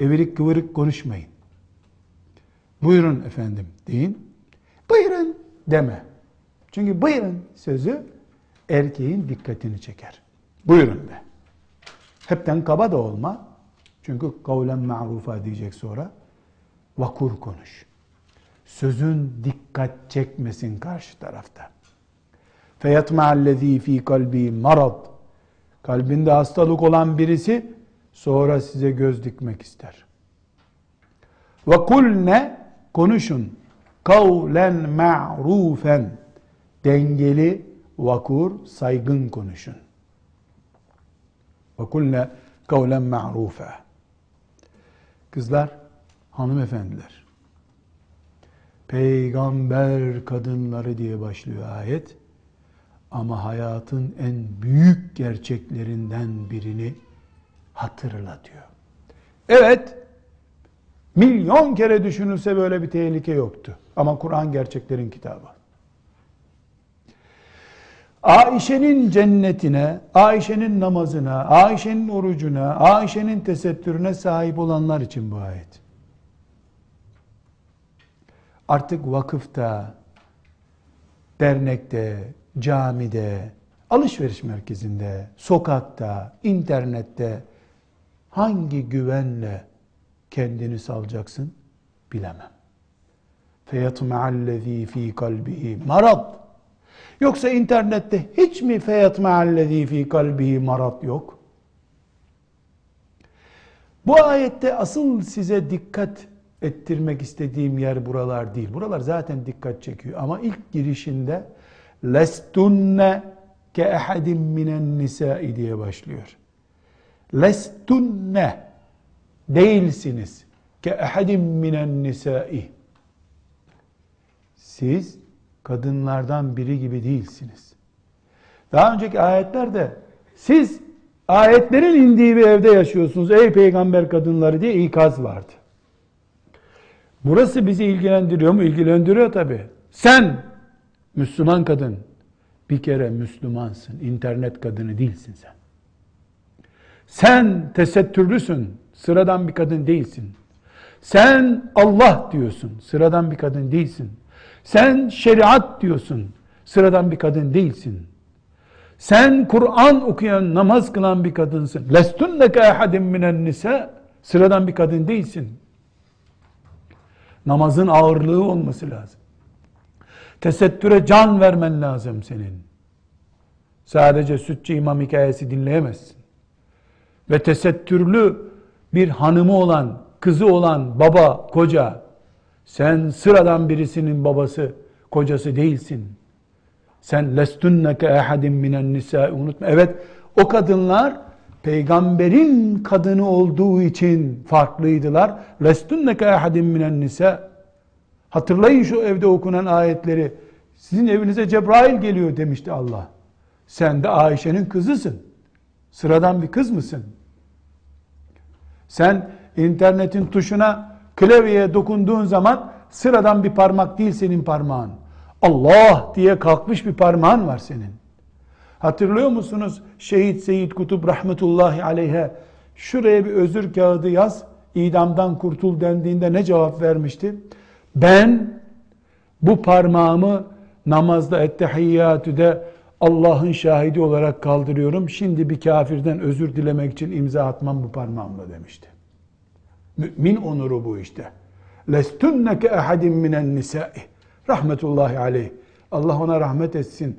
evirik kıvırık konuşmayın. Buyurun efendim deyin. Buyurun deme. Çünkü buyurun sözü erkeğin dikkatini çeker. Buyurun de. Hepten kaba da olma. Çünkü kavlen ma'rufa diyecek sonra. Vakur konuş. Sözün dikkat çekmesin karşı tarafta. فَيَطْمَعَ الَّذ۪ي ف۪ي kalbi marad. Kalbinde hastalık olan birisi sonra size göz dikmek ister. Ve kulne konuşun kavlen ma'rufen dengeli, vakur, saygın konuşun. Ve kulne kavlen ma'rufa. Kızlar, hanımefendiler. Peygamber kadınları diye başlıyor ayet. Ama hayatın en büyük gerçeklerinden birini hatırlatıyor. Evet, milyon kere düşünülse böyle bir tehlike yoktu. Ama Kur'an gerçeklerin kitabı. Ayşe'nin cennetine, Ayşe'nin namazına, Ayşe'nin orucuna, Ayşe'nin tesettürüne sahip olanlar için bu ayet. Artık vakıfta, dernekte, camide, alışveriş merkezinde, sokakta, internette hangi güvenle kendini salacaksın bilemem. فَيَطْمَعَ fi kalbihi marad. Yoksa internette hiç mi feyatme'allezî fi kalbihi marat yok? Bu ayette asıl size dikkat ettirmek istediğim yer buralar değil. Buralar zaten dikkat çekiyor. Ama ilk girişinde lestunne ke ehadin minen nisai diye başlıyor. Lestunne değilsiniz ke ehadin minen nisai. Siz kadınlardan biri gibi değilsiniz. Daha önceki ayetlerde siz ayetlerin indiği bir evde yaşıyorsunuz ey peygamber kadınları diye ikaz vardı. Burası bizi ilgilendiriyor mu? İlgilendiriyor tabi. Sen Müslüman kadın bir kere Müslümansın. İnternet kadını değilsin sen. Sen tesettürlüsün. Sıradan bir kadın değilsin. Sen Allah diyorsun. Sıradan bir kadın değilsin. Sen şeriat diyorsun. Sıradan bir kadın değilsin. Sen Kur'an okuyan, namaz kılan bir kadınsın. Lestunneke ehadin minen nisa. Sıradan bir kadın değilsin. Namazın ağırlığı olması lazım. Tesettüre can vermen lazım senin. Sadece sütçü imam hikayesi dinleyemezsin. Ve tesettürlü bir hanımı olan, kızı olan baba, koca, sen sıradan birisinin babası, kocası değilsin. Sen lestunneke ehadin minen nisa unutma. Evet o kadınlar peygamberin kadını olduğu için farklıydılar. Lestunneke ehadin minen nisa. Hatırlayın şu evde okunan ayetleri. Sizin evinize Cebrail geliyor demişti Allah. Sen de Ayşe'nin kızısın. Sıradan bir kız mısın? Sen internetin tuşuna klavyeye dokunduğun zaman sıradan bir parmak değil senin parmağın. Allah diye kalkmış bir parmağın var senin. Hatırlıyor musunuz? Şehit Seyyid Kutup rahmetullahi aleyhe şuraya bir özür kağıdı yaz, idamdan kurtul dendiğinde ne cevap vermişti? Ben bu parmağımı namazda ettehiyyatüde Allah'ın şahidi olarak kaldırıyorum. Şimdi bir kafirden özür dilemek için imza atmam bu parmağımla demişti. Mümin onuru bu işte. Lestunneke ehadin minen nisai. Rahmetullahi aleyh. Allah ona rahmet etsin.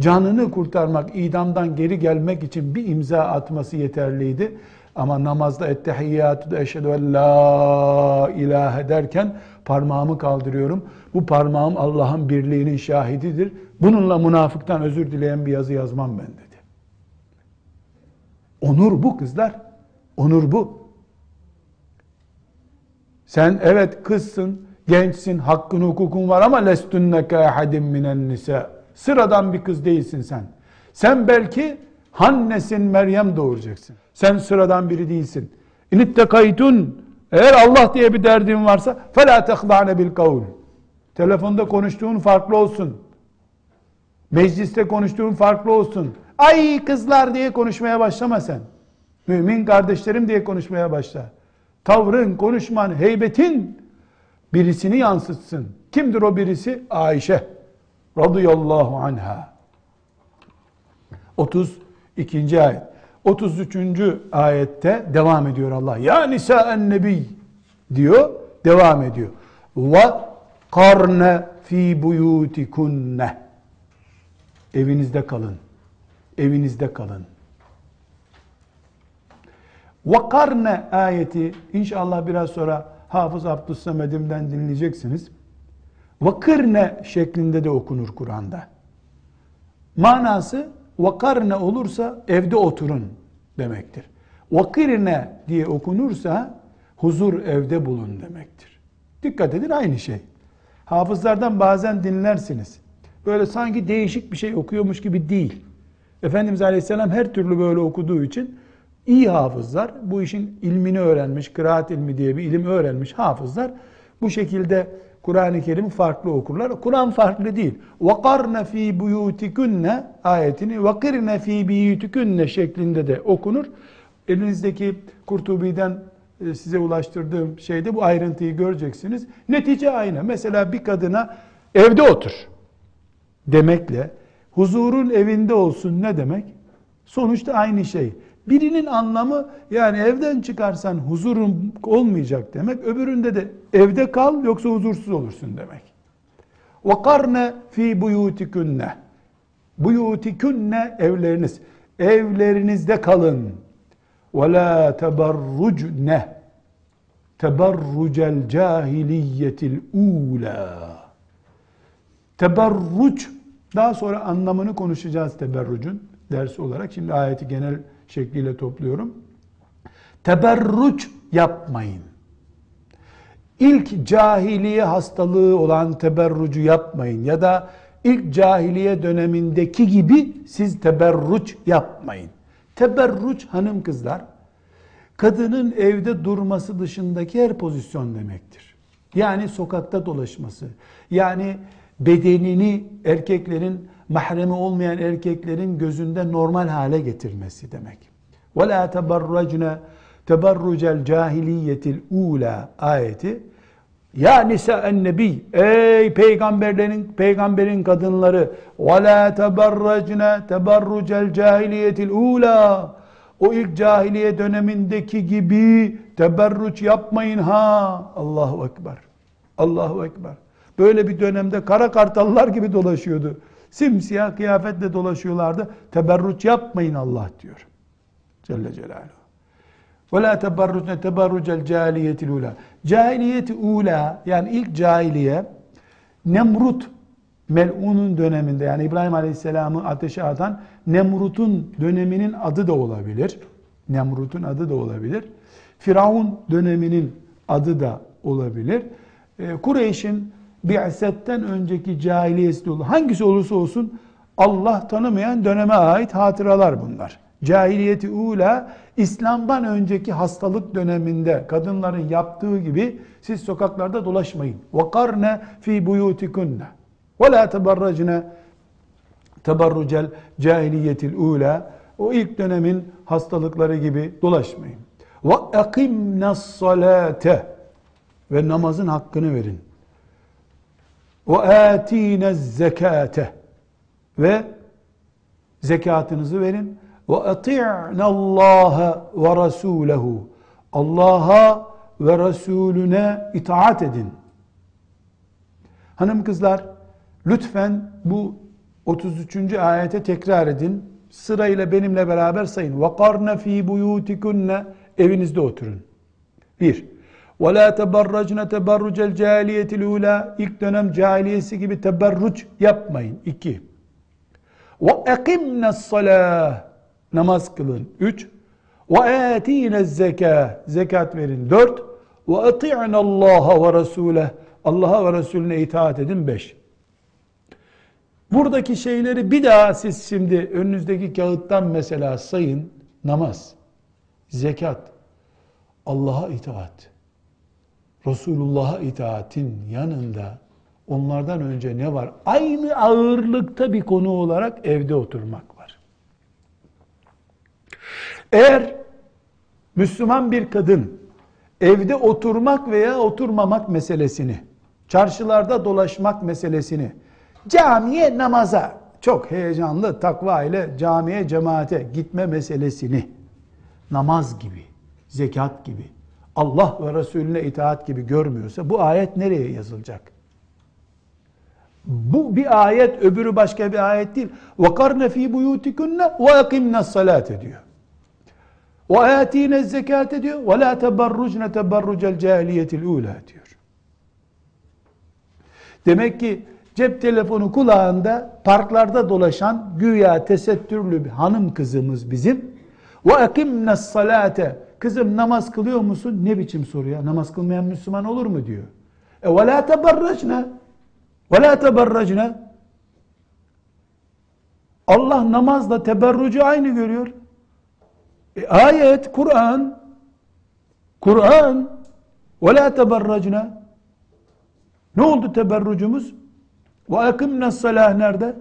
Canını kurtarmak, idamdan geri gelmek için bir imza atması yeterliydi. Ama namazda ettehiyyatü de eşhedü en la ilahe derken parmağımı kaldırıyorum. Bu parmağım Allah'ın birliğinin şahididir. Bununla münafıktan özür dileyen bir yazı yazmam ben dedi. Onur bu kızlar. Onur bu. Sen evet kızsın, gençsin, hakkın hukukun var ama lestunneke ehadim minen nisa. Sıradan bir kız değilsin sen. Sen belki Hannesin Meryem doğuracaksın. Sen sıradan biri değilsin. İnittekaytun eğer Allah diye bir derdin varsa fela tehlane bil kavl. Telefonda konuştuğun farklı olsun. Mecliste konuştuğun farklı olsun. Ay kızlar diye konuşmaya başlama sen. Mümin kardeşlerim diye konuşmaya başla tavrın, konuşman, heybetin birisini yansıtsın. Kimdir o birisi? Ayşe radıyallahu anha. 32. ayet. 33. ayette devam ediyor Allah. Ya nisa en nebi diyor, devam ediyor. Ve karne fi buyutikunne. Evinizde kalın. Evinizde kalın. Vakarne ayeti inşallah biraz sonra Hafız Abdüssamed'imden dinleyeceksiniz. Vakırne şeklinde de okunur Kur'an'da. Manası vakarne olursa evde oturun demektir. Vakirne diye okunursa huzur evde bulun demektir. Dikkat edin aynı şey. Hafızlardan bazen dinlersiniz. Böyle sanki değişik bir şey okuyormuş gibi değil. Efendimiz Aleyhisselam her türlü böyle okuduğu için iyi hafızlar, bu işin ilmini öğrenmiş, kıraat ilmi diye bir ilim öğrenmiş hafızlar bu şekilde Kur'an-ı Kerim'i farklı okurlar. Kur'an farklı değil. وَقَرْنَ ف۪ي بُيُوتِكُنَّ ayetini وَقِرْنَ ف۪ي بِيُوتِكُنَّ şeklinde de okunur. Elinizdeki Kurtubi'den e, size ulaştırdığım şeyde bu ayrıntıyı göreceksiniz. Netice aynı. Mesela bir kadına evde otur demekle huzurun evinde olsun ne demek? Sonuçta aynı şey. Birinin anlamı yani evden çıkarsan huzurun olmayacak demek. Öbüründe de evde kal yoksa huzursuz olursun demek. وَقَرْنَ fi buyutikunne. Buyutikunne evleriniz. Evlerinizde kalın. وَلَا تَبَرُّجْنَ teberrucel cahiliyetil ula. Teberruc daha sonra anlamını konuşacağız teberrucun dersi olarak. Şimdi ayeti genel şekliyle topluyorum. Teberruc yapmayın. İlk cahiliye hastalığı olan teberrucu yapmayın ya da ilk cahiliye dönemindeki gibi siz teberruç yapmayın. Teberruç hanım kızlar kadının evde durması dışındaki her pozisyon demektir. Yani sokakta dolaşması, yani bedenini erkeklerin mahremi olmayan erkeklerin gözünde normal hale getirmesi demek. وَلَا تَبَرَّجْنَا teberrucel cahiliyetil ula ayeti ya nisa nebi ey peygamberlerin peygamberin kadınları ve la teberracne teberrucel cahiliyetil ula o ilk cahiliye dönemindeki gibi teberruç yapmayın ha Allahu ekber Allahu ekber böyle bir dönemde kara kartallar gibi dolaşıyordu Simsiyah kıyafetle dolaşıyorlardı. Teberruç yapmayın Allah diyor. Celle Celaluhu. Ve la teberrucne teberrucel cahiliyetil ula. Cahiliyeti ula yani ilk cahiliye Nemrut Mel'un'un döneminde yani İbrahim Aleyhisselam'ı ateşe atan Nemrut'un döneminin adı da olabilir. Nemrut'un adı da olabilir. Firavun döneminin adı da olabilir. Ee, Kureyş'in Bi'setten önceki cahiliye dolu. Hangisi olursa olsun Allah tanımayan döneme ait hatıralar bunlar. Cahiliyeti ula İslam'dan önceki hastalık döneminde kadınların yaptığı gibi siz sokaklarda dolaşmayın. Vakarne fi buyutikunne ve la tebarracne tebarrucel cahiliyetil ula o ilk dönemin hastalıkları gibi dolaşmayın. Ve ekimnes salate ve namazın hakkını verin. ve atine zekate ve zekatınızı verin ve ati'na Allah ve Rasulehu Allah'a ve Resulüne itaat edin. Hanım kızlar lütfen bu 33. ayete tekrar edin. Sırayla benimle beraber sayın. وَقَرْنَ ف۪ي بُيُوتِكُنَّ Evinizde oturun. Ve la teberracne teberrucel cahiliyetil ula. İlk dönem cahiliyesi gibi teberruc yapmayın. İki. Ve ekimne salah. Namaz kılın. Üç. Ve atine zeka. Zekat verin. Dört. Ve ati'ne Allah'a ve Resul'e. Allah'a ve Resulüne itaat edin. Beş. Buradaki şeyleri bir daha siz şimdi önünüzdeki kağıttan mesela sayın. Namaz, zekat, Allah'a itaat, Resulullah'a itaatin yanında onlardan önce ne var? Aynı ağırlıkta bir konu olarak evde oturmak var. Eğer Müslüman bir kadın evde oturmak veya oturmamak meselesini, çarşılarda dolaşmak meselesini, camiye namaza çok heyecanlı takva ile camiye cemaate gitme meselesini namaz gibi, zekat gibi, Allah ve Resulüne itaat gibi görmüyorsa bu ayet nereye yazılacak? Bu bir ayet, öbürü başka bir ayet değil. وَقَرْنَ ف۪ي بُيُوتِكُنَّ وَاَقِمْنَ الصَّلَاةِ diyor. وَاَتِينَ الزَّكَاةِ diyor. وَلَا تَبَرُّجْنَ تَبَرُّجَ الْجَاهِلِيَةِ الْعُولَى diyor. Demek ki cep telefonu kulağında parklarda dolaşan güya tesettürlü bir hanım kızımız bizim. Ve ekimne salate. Kızım namaz kılıyor musun? Ne biçim soru ya? Namaz kılmayan Müslüman olur mu diyor. E ve la teberracne. Ve la teberracne. Allah namazla teberrucu aynı görüyor. E, ayet, Kur'an, Kur'an ve la teberracne. Ne oldu teberrucumuz? Ve akimne salah nerede?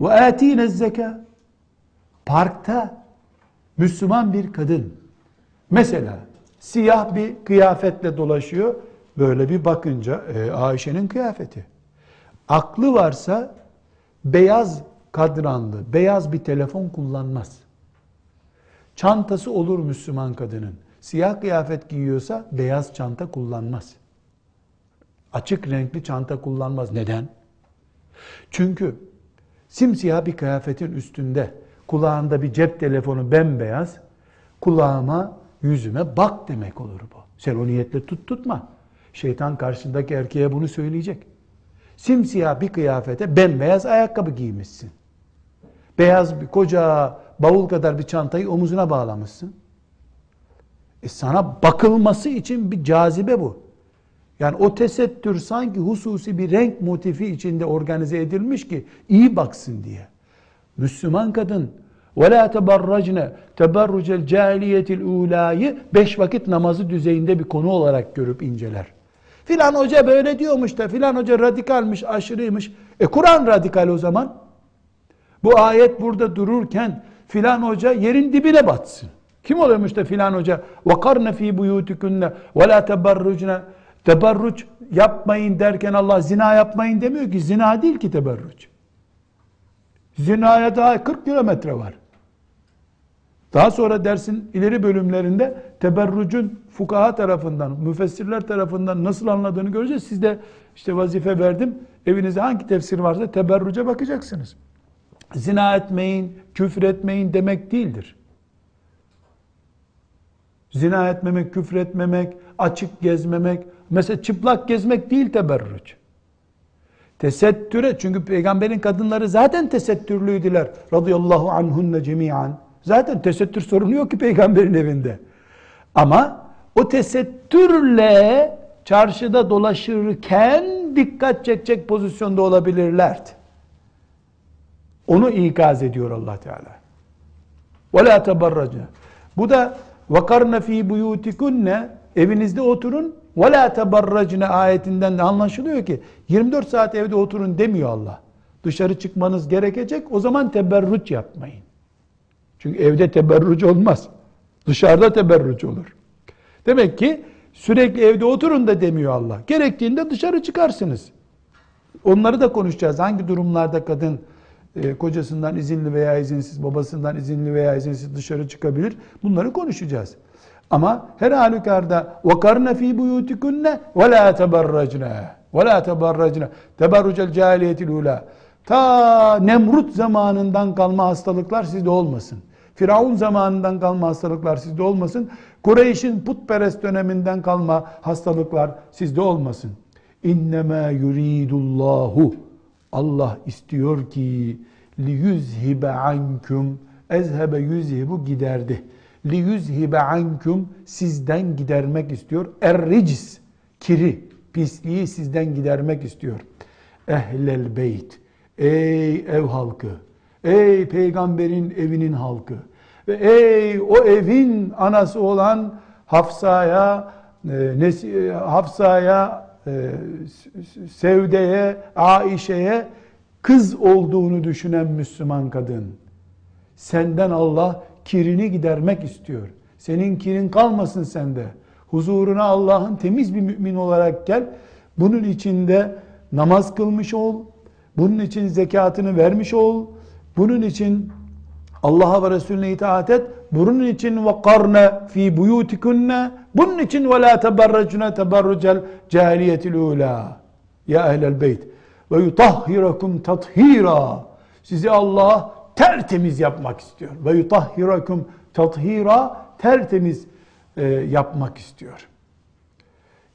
Ve atine zeka. Parkta Müslüman bir kadın mesela siyah bir kıyafetle dolaşıyor. Böyle bir bakınca e, Ayşe'nin kıyafeti. Aklı varsa beyaz kadranlı, beyaz bir telefon kullanmaz. Çantası olur Müslüman kadının. Siyah kıyafet giyiyorsa beyaz çanta kullanmaz. Açık renkli çanta kullanmaz. Neden? Çünkü simsiyah bir kıyafetin üstünde kulağında bir cep telefonu bembeyaz kulağıma yüzüme bak demek olur bu. Sen o niyetle tut tutma. Şeytan karşındaki erkeğe bunu söyleyecek. Simsiyah bir kıyafete bembeyaz ayakkabı giymişsin. Beyaz bir koca bavul kadar bir çantayı omuzuna bağlamışsın. E sana bakılması için bir cazibe bu. Yani o tesettür sanki hususi bir renk motifi içinde organize edilmiş ki iyi baksın diye. Müslüman kadın وَلَا تَبَرَّجْنَ تَبَرُّجَ الْجَاهِلِيَةِ الْعُولَٰيı beş vakit namazı düzeyinde bir konu olarak görüp inceler. Filan hoca böyle diyormuş da filan hoca radikalmiş, aşırıymış. E Kur'an radikal o zaman. Bu ayet burada dururken filan hoca yerin dibine batsın. Kim oluyormuş da filan hoca? وَقَرْنَ ف۪ي بُيُوتِكُنَّ وَلَا تَبَرُّجْنَ Teberruç yapmayın derken Allah zina yapmayın demiyor ki. Zina değil ki teberruç. Zinaya daha 40 kilometre var. Daha sonra dersin ileri bölümlerinde teberrucun fukaha tarafından, müfessirler tarafından nasıl anladığını göreceğiz. Siz de işte vazife verdim. Evinizde hangi tefsir varsa teberruca bakacaksınız. Zina etmeyin, küfür etmeyin demek değildir. Zina etmemek, küfür etmemek, açık gezmemek, mesela çıplak gezmek değil teberruç. Tesettüre çünkü peygamberin kadınları zaten tesettürlüydüler. Radıyallahu anhunne cemiyan. Zaten tesettür sorunu yok ki peygamberin evinde. Ama o tesettürle çarşıda dolaşırken dikkat çekecek pozisyonda olabilirlerdi. Onu ikaz ediyor Allah Teala. Ve la. Bu da vakarna fi buyutikunne evinizde oturun ve la teberrecne ayetinden de anlaşılıyor ki 24 saat evde oturun demiyor Allah. Dışarı çıkmanız gerekecek o zaman teberrüc yapmayın. Çünkü evde teberrüc olmaz. Dışarıda teberrüc olur. Demek ki sürekli evde oturun da demiyor Allah. Gerektiğinde dışarı çıkarsınız. Onları da konuşacağız. Hangi durumlarda kadın e, kocasından izinli veya izinsiz, babasından izinli veya izinsiz dışarı çıkabilir? Bunları konuşacağız. Ama her halükarda وَقَرْنَ ف۪ي بُيُوتِكُنَّ وَلَا تَبَرَّجْنَا وَلَا تَبَرَّجْنَا تَبَرُّجَ الْجَالِيَةِ الْعُولَى Ta Nemrut zamanından kalma hastalıklar sizde olmasın. Firavun zamanından kalma hastalıklar sizde olmasın. Kureyş'in putperest döneminden kalma hastalıklar sizde olmasın. İnnemâ yuridullahu Allah istiyor ki li yüzhibe ankum ezhebe yüzhibu giderdi. Li yüzhibe ankum sizden gidermek istiyor. Erricis kiri, pisliği sizden gidermek istiyor. Ehlel beyt. Ey ev halkı. Ey peygamberin evinin halkı. Ve ey o evin anası olan Hafsa'ya, e, Hafsa'ya, e, Sevde'ye, Aişe'ye kız olduğunu düşünen Müslüman kadın. Senden Allah kirini gidermek istiyor. Senin kirin kalmasın sende. Huzuruna Allah'ın temiz bir mümin olarak gel. Bunun içinde namaz kılmış ol. Bunun için zekatını vermiş ol. Bunun için Allah'a ve Resulüne itaat et. Bunun için ve karne fi buyutikunne. Bunun için ve la teberrecune teberrucel cahiliyetil ula. Ya ehlel beyt. Ve yutahhirakum tathira. Sizi Allah tertemiz yapmak istiyor. Ve yutahhirakum tathira tertemiz e, yapmak istiyor.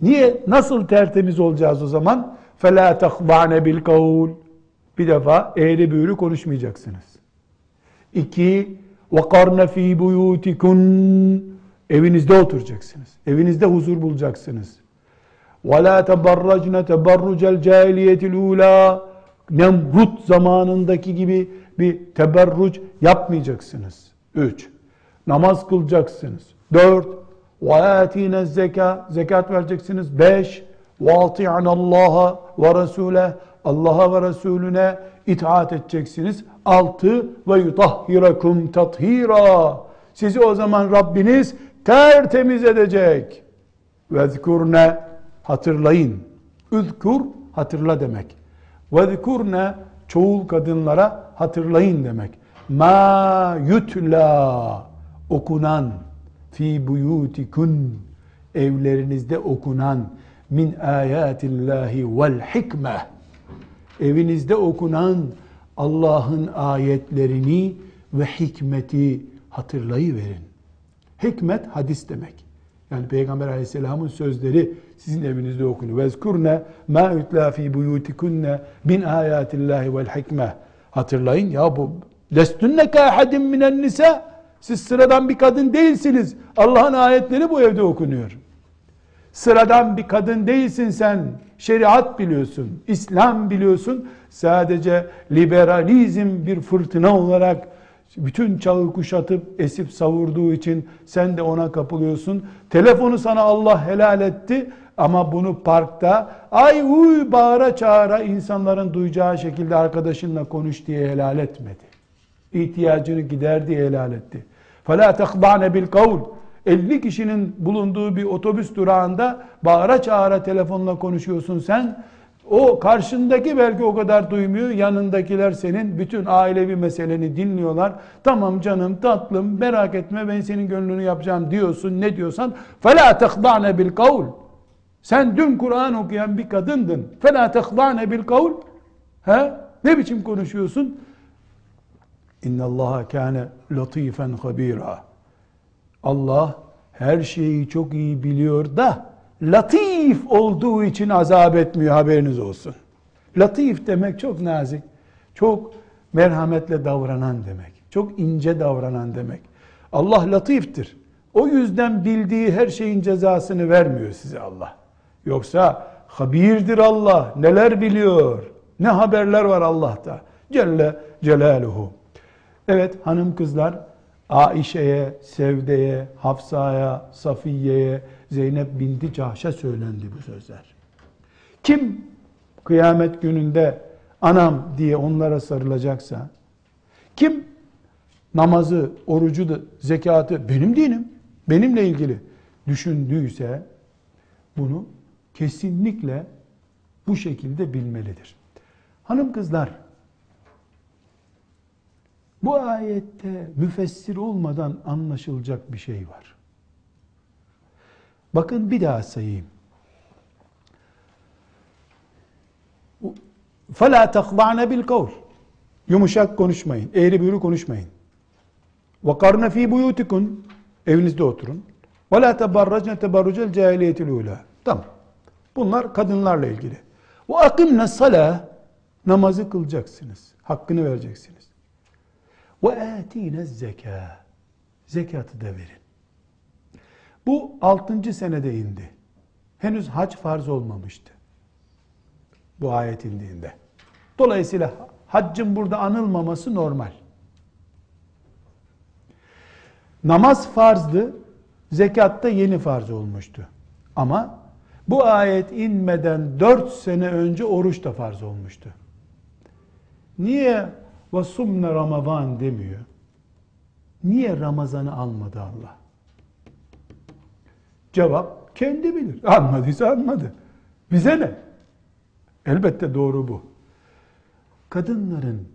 Niye? Nasıl tertemiz olacağız o zaman? فَلَا تَخْضَعْنَ بِالْقَوْلِ Bir defa eğri büğrü konuşmayacaksınız. İki, وَقَرْنَ ف۪ي بُيُوتِكُنْ Evinizde oturacaksınız. Evinizde huzur bulacaksınız. وَلَا تَبَرَّجْنَ تَبَرُّجَ الْجَاهِلِيَةِ الْعُولَى Nemrut zamanındaki gibi bir teberruc yapmayacaksınız. Üç, namaz kılacaksınız. Dört, وَاَتِينَ zeka Zekat vereceksiniz. Beş, وَاطِعَنَ اللّٰهَ وَرَسُولَهِ Allah'a ve Resulüne itaat edeceksiniz. Altı, ve yutahhirakum tathira. Sizi o zaman Rabbiniz tertemiz edecek. Vezkurne hatırlayın. Üzkur hatırla demek. Vezkurne çoğul kadınlara hatırlayın demek. Ma yutla okunan fi buyutikun evlerinizde okunan min ayatillahi vel hikme evinizde okunan Allah'ın ayetlerini ve hikmeti hatırlayıverin. Hikmet hadis demek. Yani Peygamber aleyhisselamın sözleri sizin evinizde okunu. Vezkurne ma yutla fi buyutikunne bin ayatillahi vel hikme. Hatırlayın ya bu lestunne ka ahadin minen nisa. Siz sıradan bir kadın değilsiniz. Allah'ın ayetleri bu evde okunuyor. Sıradan bir kadın değilsin sen. Şeriat biliyorsun, İslam biliyorsun. Sadece liberalizm bir fırtına olarak bütün çağı kuşatıp esip savurduğu için sen de ona kapılıyorsun. Telefonu sana Allah helal etti ama bunu parkta ay uy bağıra çağıra insanların duyacağı şekilde arkadaşınla konuş diye helal etmedi. İhtiyacını gider diye helal etti. فَلَا تَخْضَعْنَ بِالْقَوْلِ 50 kişinin bulunduğu bir otobüs durağında bağıra çağıra telefonla konuşuyorsun sen. O karşındaki belki o kadar duymuyor. Yanındakiler senin bütün ailevi meseleni dinliyorlar. Tamam canım tatlım merak etme ben senin gönlünü yapacağım diyorsun. Ne diyorsan فَلَا تَخْضَعْنَ بِالْقَوْلِ Sen dün Kur'an okuyan bir kadındın. فَلَا تَخْضَعْنَ بِالْقَوْلِ He? Ne biçim konuşuyorsun? اِنَّ اللّٰهَ كَانَ لَط۪يفًا خَب۪يرًا Allah her şeyi çok iyi biliyor da latif olduğu için azap etmiyor haberiniz olsun. Latif demek çok nazik, çok merhametle davranan demek. Çok ince davranan demek. Allah latiftir. O yüzden bildiği her şeyin cezasını vermiyor size Allah. Yoksa habirdir Allah. Neler biliyor? Ne haberler var Allah'ta? Celle Celaluhu. Evet hanım kızlar Aişe'ye, Sevde'ye, Hafsa'ya, Safiye'ye, Zeynep binti Cahş'a söylendi bu sözler. Kim kıyamet gününde anam diye onlara sarılacaksa, kim namazı, orucu da, zekatı benim dinim, benimle ilgili düşündüyse bunu kesinlikle bu şekilde bilmelidir. Hanım kızlar, bu ayette müfessir olmadan anlaşılacak bir şey var. Bakın bir daha sayayım. فَلَا تَخْضَعْنَ بِالْقَوْلِ Yumuşak konuşmayın, eğri büğrü konuşmayın. وَقَرْنَ ف۪ي بُيُوتِكُنْ Evinizde oturun. وَلَا تَبَرَّجْنَ تَبَرُّجَ الْجَاهِلِيَةِ الْعُولَى Tamam. Bunlar kadınlarla ilgili. Ve akimne salah namazı kılacaksınız. Hakkını vereceksiniz. Ve etine zeka zekatı da verin. Bu 6. senede indi. Henüz hac farz olmamıştı. Bu ayet indiğinde. Dolayısıyla haccın burada anılmaması normal. Namaz farzdı, zekat da yeni farz olmuştu. Ama bu ayet inmeden 4 sene önce oruç da farz olmuştu. Niye ve sumne Ramazan demiyor? Niye Ramazan'ı almadı Allah? Cevap kendi bilir. Almadıysa almadı. Bize ne? Elbette doğru bu. Kadınların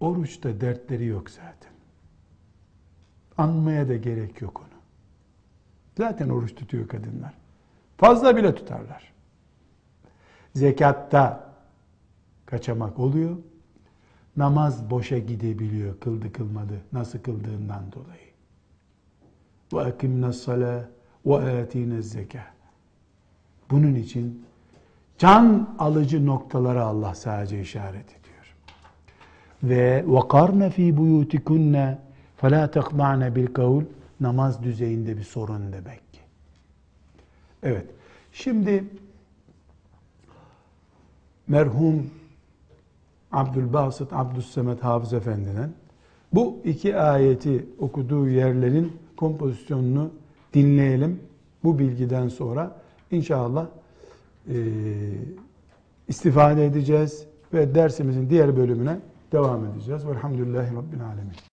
oruçta dertleri yok zaten. Anmaya da gerek yok onu. Zaten oruç tutuyor kadınlar. Fazla bile tutarlar. Zekatta kaçamak oluyor. Namaz boşa gidebiliyor kıldı kılmadı. Nasıl kıldığından dolayı. Ve ekimne salâ ve âtîne zekâ. Bunun için can alıcı noktalara Allah sadece işaret ediyor. Ve vakarne fi buyutikunne fela takma'ne bil kavl namaz düzeyinde bir sorun demek. Evet. Şimdi merhum Abdülbasit Abdüssemet Hafız Efendi'nin bu iki ayeti okuduğu yerlerin kompozisyonunu dinleyelim. Bu bilgiden sonra inşallah e, istifade edeceğiz ve dersimizin diğer bölümüne devam edeceğiz. Velhamdülillahi Rabbil Alemin.